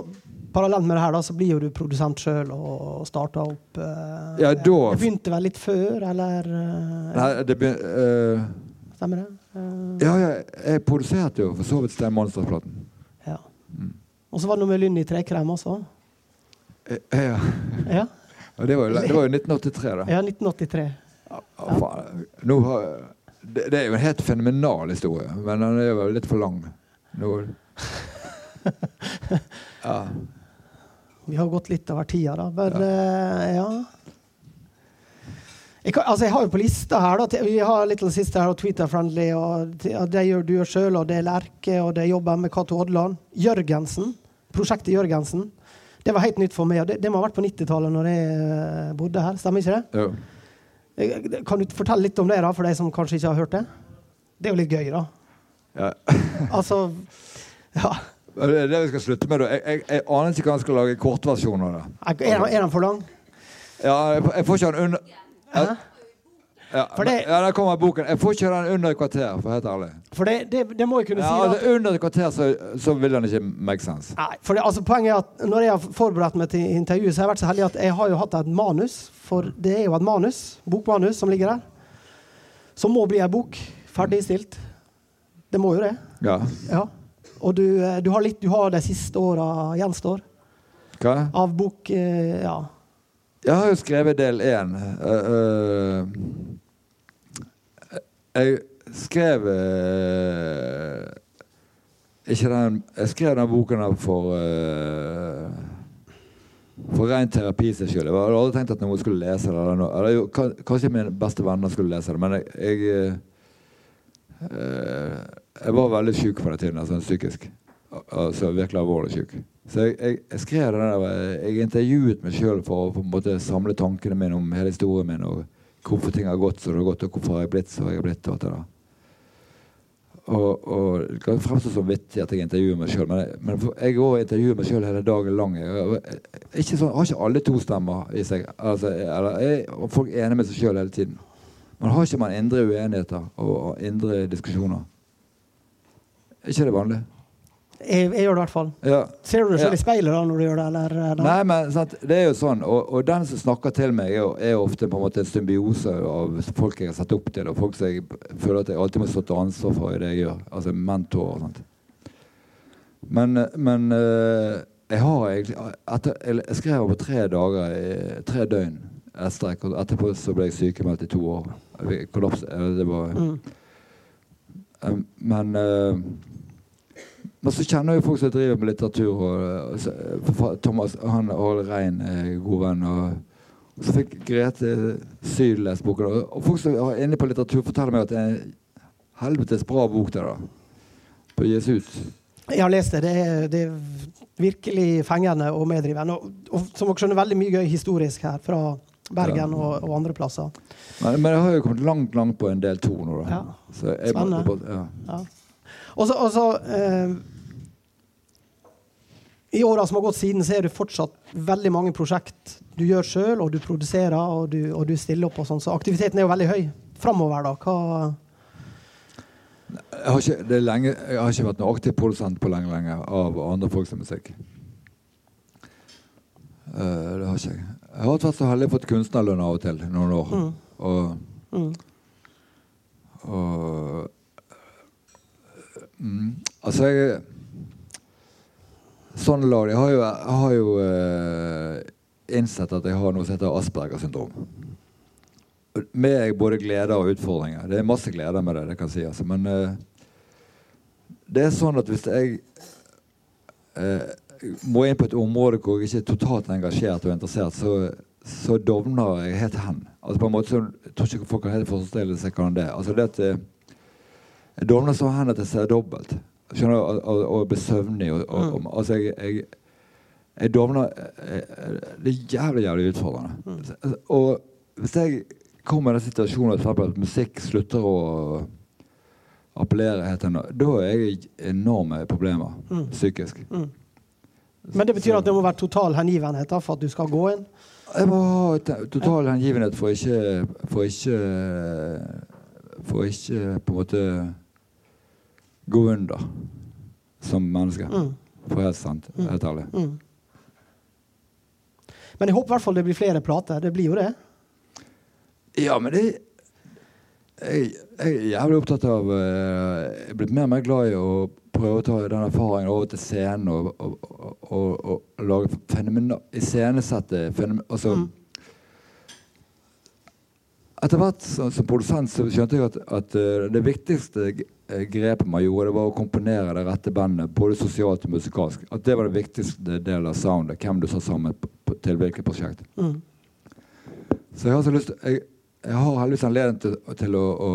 parallelt med det her, da, så blir jo du produsent sjøl og starter opp eh, Ja, da- Det begynte vel litt før, eller? eh, Nei, det begynte eh, Stemmer det? Eh, Ja, ja, jeg produserte jo for så vidt Stein Monster-platen. ja. Mm. Og så var det noe med Lynn i trekrem også. Eh, Ja. Ja, Og det var jo, det var jo 1983, da. ja 1983. Ja. Nå har, det, det er jo en helt fenomenal historie, men den er jo litt for lang. Nå, ja. Vi har gått litt over tida, da. Men ja. ja. Jeg, kan, altså jeg har jo på lista her da, Vi har Little Sister og Twitter-friendly. og Det gjør du sjøl, og det er Lerke, og det jobber med Cato Odland. Jørgensen. Prosjektet Jørgensen. Det var helt nytt for meg. og Det, det må ha vært på 90-tallet når jeg eh, bodde her. Stemmer ikke det? Jo. Eh, Kan du fortelle litt om det, da, for de som kanskje ikke har hørt det? Det er jo litt gøy, da. Ja. Altså Ja. Det er det vi skal slutte med. Jeg, jeg, jeg aner ikke hva han skal lage kortversjon av det. Er, den- er den for lang? Ja, jeg, får- jeg får ikke den under Hæ? ja, For det- ja, der kommer boken. Jeg får ikke den under et kvarter, for å være helt ærlig. For det, det, det må jeg kunne Ja, si. da. altså, under et kvarter så, så vil den ikke make sense. Nei, for det, altså, Poenget er at når jeg har forberedt meg til intervjuet, så har jeg vært så heldig at jeg har jo hatt et manus. For det er jo et manus, bokmanus som ligger der. Som må bli ei bok. Ferdigstilt. Det må jo det. Ja. Ja. Og du, eh, du har litt du har de siste åra gjenstår Hva? av bok eh, Ja. Jeg har jo skrevet del én. jeg skrev eh, ikke den Jeg skrev den boken for For ren terapi seg skyld. Jeg hadde aldri tenkt at noen skulle lese det. Eller. Eller, kanskje mine beste venner skulle lese det, men jeg, jeg eh, eh, Jeg var veldig syk på den tiden, altså psykisk. Al- Altså virkelig alvorlig syk. Så jeg, jeg, jeg skrev det der Jeg intervjuet meg sjøl for å på en måte samle tankene mine om hele historien min, og hvorfor ting har gått som det har gått, og hvorfor har jeg blitt som jeg har blitt. og alt det der. Og, og Det kan fremstå som vittig at jeg intervjuer meg sjøl, men, men jeg og intervjuer meg sjøl hele dagen lang. Jeg, jeg, sånn, har ikke alle to stemmer i seg. Altså, eller, jeg, og folk er enige med seg sjøl hele tiden. Men har ikke man indre uenigheter og, indre diskusjoner? Er ikke det vanlig? Jeg, jeg gjør det i hvert fall. Ja. Ser du deg selv Ja. i speilet da når du gjør det? Eller, eller? Nei, men sant, det er jo sånn, og, og den som snakker til meg, er, jo- er ofte på en måte en symbiose av folk jeg har sett opp til, og folk som jeg føler at jeg alltid må stå til ansvar for i det jeg gjør. Altså mentor og sånt. Men, men eh, jeg har egentlig etter, Jeg skrev på tre dager, tre døgn etterpå så ble jeg sykemeldt i to år. Kollaps. eh, Det var Mm. Eh, Men eh, men så kjenner jeg folk som driver med litteratur. Og, og Thomas han Åle Rein er god venn. Og, og så fikk Grete Syl lest boken. Og, og folk som er inne på litteratur, forteller meg at det er en helvetes bra bok. der da På Jesus. Jeg har lest det. Det er, det er virkelig fengende og medrivende. Og, og som dere skjønner, veldig mye gøy historisk her fra Bergen og, og andre plasser. Men, men jeg har jo kommet langt langt på en del to nå. da Ja. Spennende. ja. Ja. Og så, eh, I åra som har gått siden, så er det fortsatt veldig mange prosjekt du gjør sjøl, og du produserer og du, og du stiller opp. og sånn, Så aktiviteten er jo veldig høy. Framover, da? Hva Jeg, har ikke, det lenge, jeg har ikke vært noen aktiv produsent på lenge lenge av andre folks musikk. Uh, det har ikke jeg. Jeg har vært så heldig å fått kunstnerlønn av og til noen år. Mm. Og, mm. og mm, Altså, jeg Sånn lag Jeg har jo, jeg har jo eh, innsett at jeg har noe som heter Aspergers syndrom. Med både gleder og utfordringer. Det er masse gleder med det, det kan jeg si. Altså. Men eh, det er sånn at hvis jeg eh, må inn på et område hvor jeg ikke er totalt engasjert og interessert, så, så dovner jeg helt hen. Altså på en måte så, Jeg tror ikke folk kan helt forestille seg hvordan det er. Altså det at eh, Jeg dovner så hen at jeg ser dobbelt. Skjønner du? Og, og, blir søvnig. Og, og, og, altså jeg, jeg, jeg dovner eh, eh, Det er jævlig, jævlig utfordrende. Og hvis jeg kommer i den situasjonen at musikk slutter å appellere, da er jeg enorme problemer Mm. psykisk. Mm. Men det betyr at det må være total hengivenhet da, for at du skal gå inn? Jeg må ha total hengivenhet for ikke For ikke For ikke på en måte gå under som menneske. Mm. For helt sant. Mm. Helt ærlig. Mm. Men jeg håper i hvert fall det blir flere plater. Det blir jo det. Ja, men det jeg, jeg er jævlig opptatt av eh, Jeg er blitt mer og mer glad i å prøve å ta den erfaringen over til scenen og, og, og, og, lage fenomener Iscenesette fenomen... Altså Mm. Etter hvert som, som produsent så skjønte jeg at, at eh, det viktigste eh, grepet man gjorde, det var å komponere det rette bandet, både sosialt og musikalsk. At det var det viktigste delen av soundet. Hvem du sa sammen på, på, til hvilket prosjekt. Mm. Så jeg har så lyst jeg, jeg har heldigvis anledning til, til å, å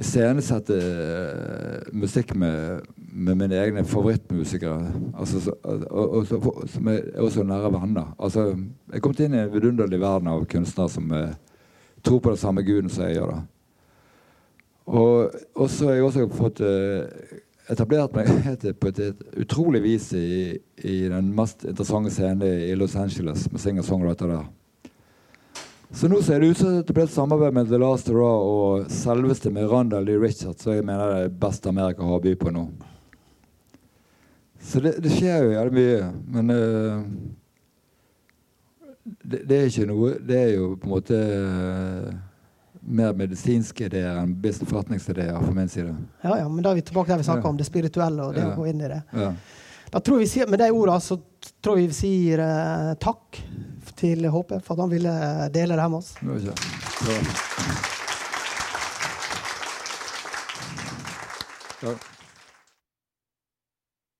iscenesette uh, musikk med, med mine egne favorittmusikere. Altså, så, og, og, så, som er også nære venner. Altså, jeg kommet inn i en vidunderlig verden av kunstnere som uh, tror på den samme guden som jeg gjør. da. Og, og så har jeg også fått uh, etablert meg på et, et utrolig vis i, i den mest interessante scenen i Los Angeles med singer-songwriter der. Så nå ser det ut som det ble et samarbeid med The Last Raw og selveste Miranda Lee Richards, som jeg mener det er best Amerika har å by på nå. Så det, det skjer jo jævlig mye, men uh, det, det er ikke noe Det er jo på en måte uh, mer medisinske ideer enn forretningsideer for min side. Ja, ja, men da er vi tilbake der vi snakka Ja. om det spirituelle og det Ja. å gå inn i det. Ja. Da tror vi Med de ordene så tror jeg vi sier uh, takk til HP for at han ville dele det her med oss. Ja.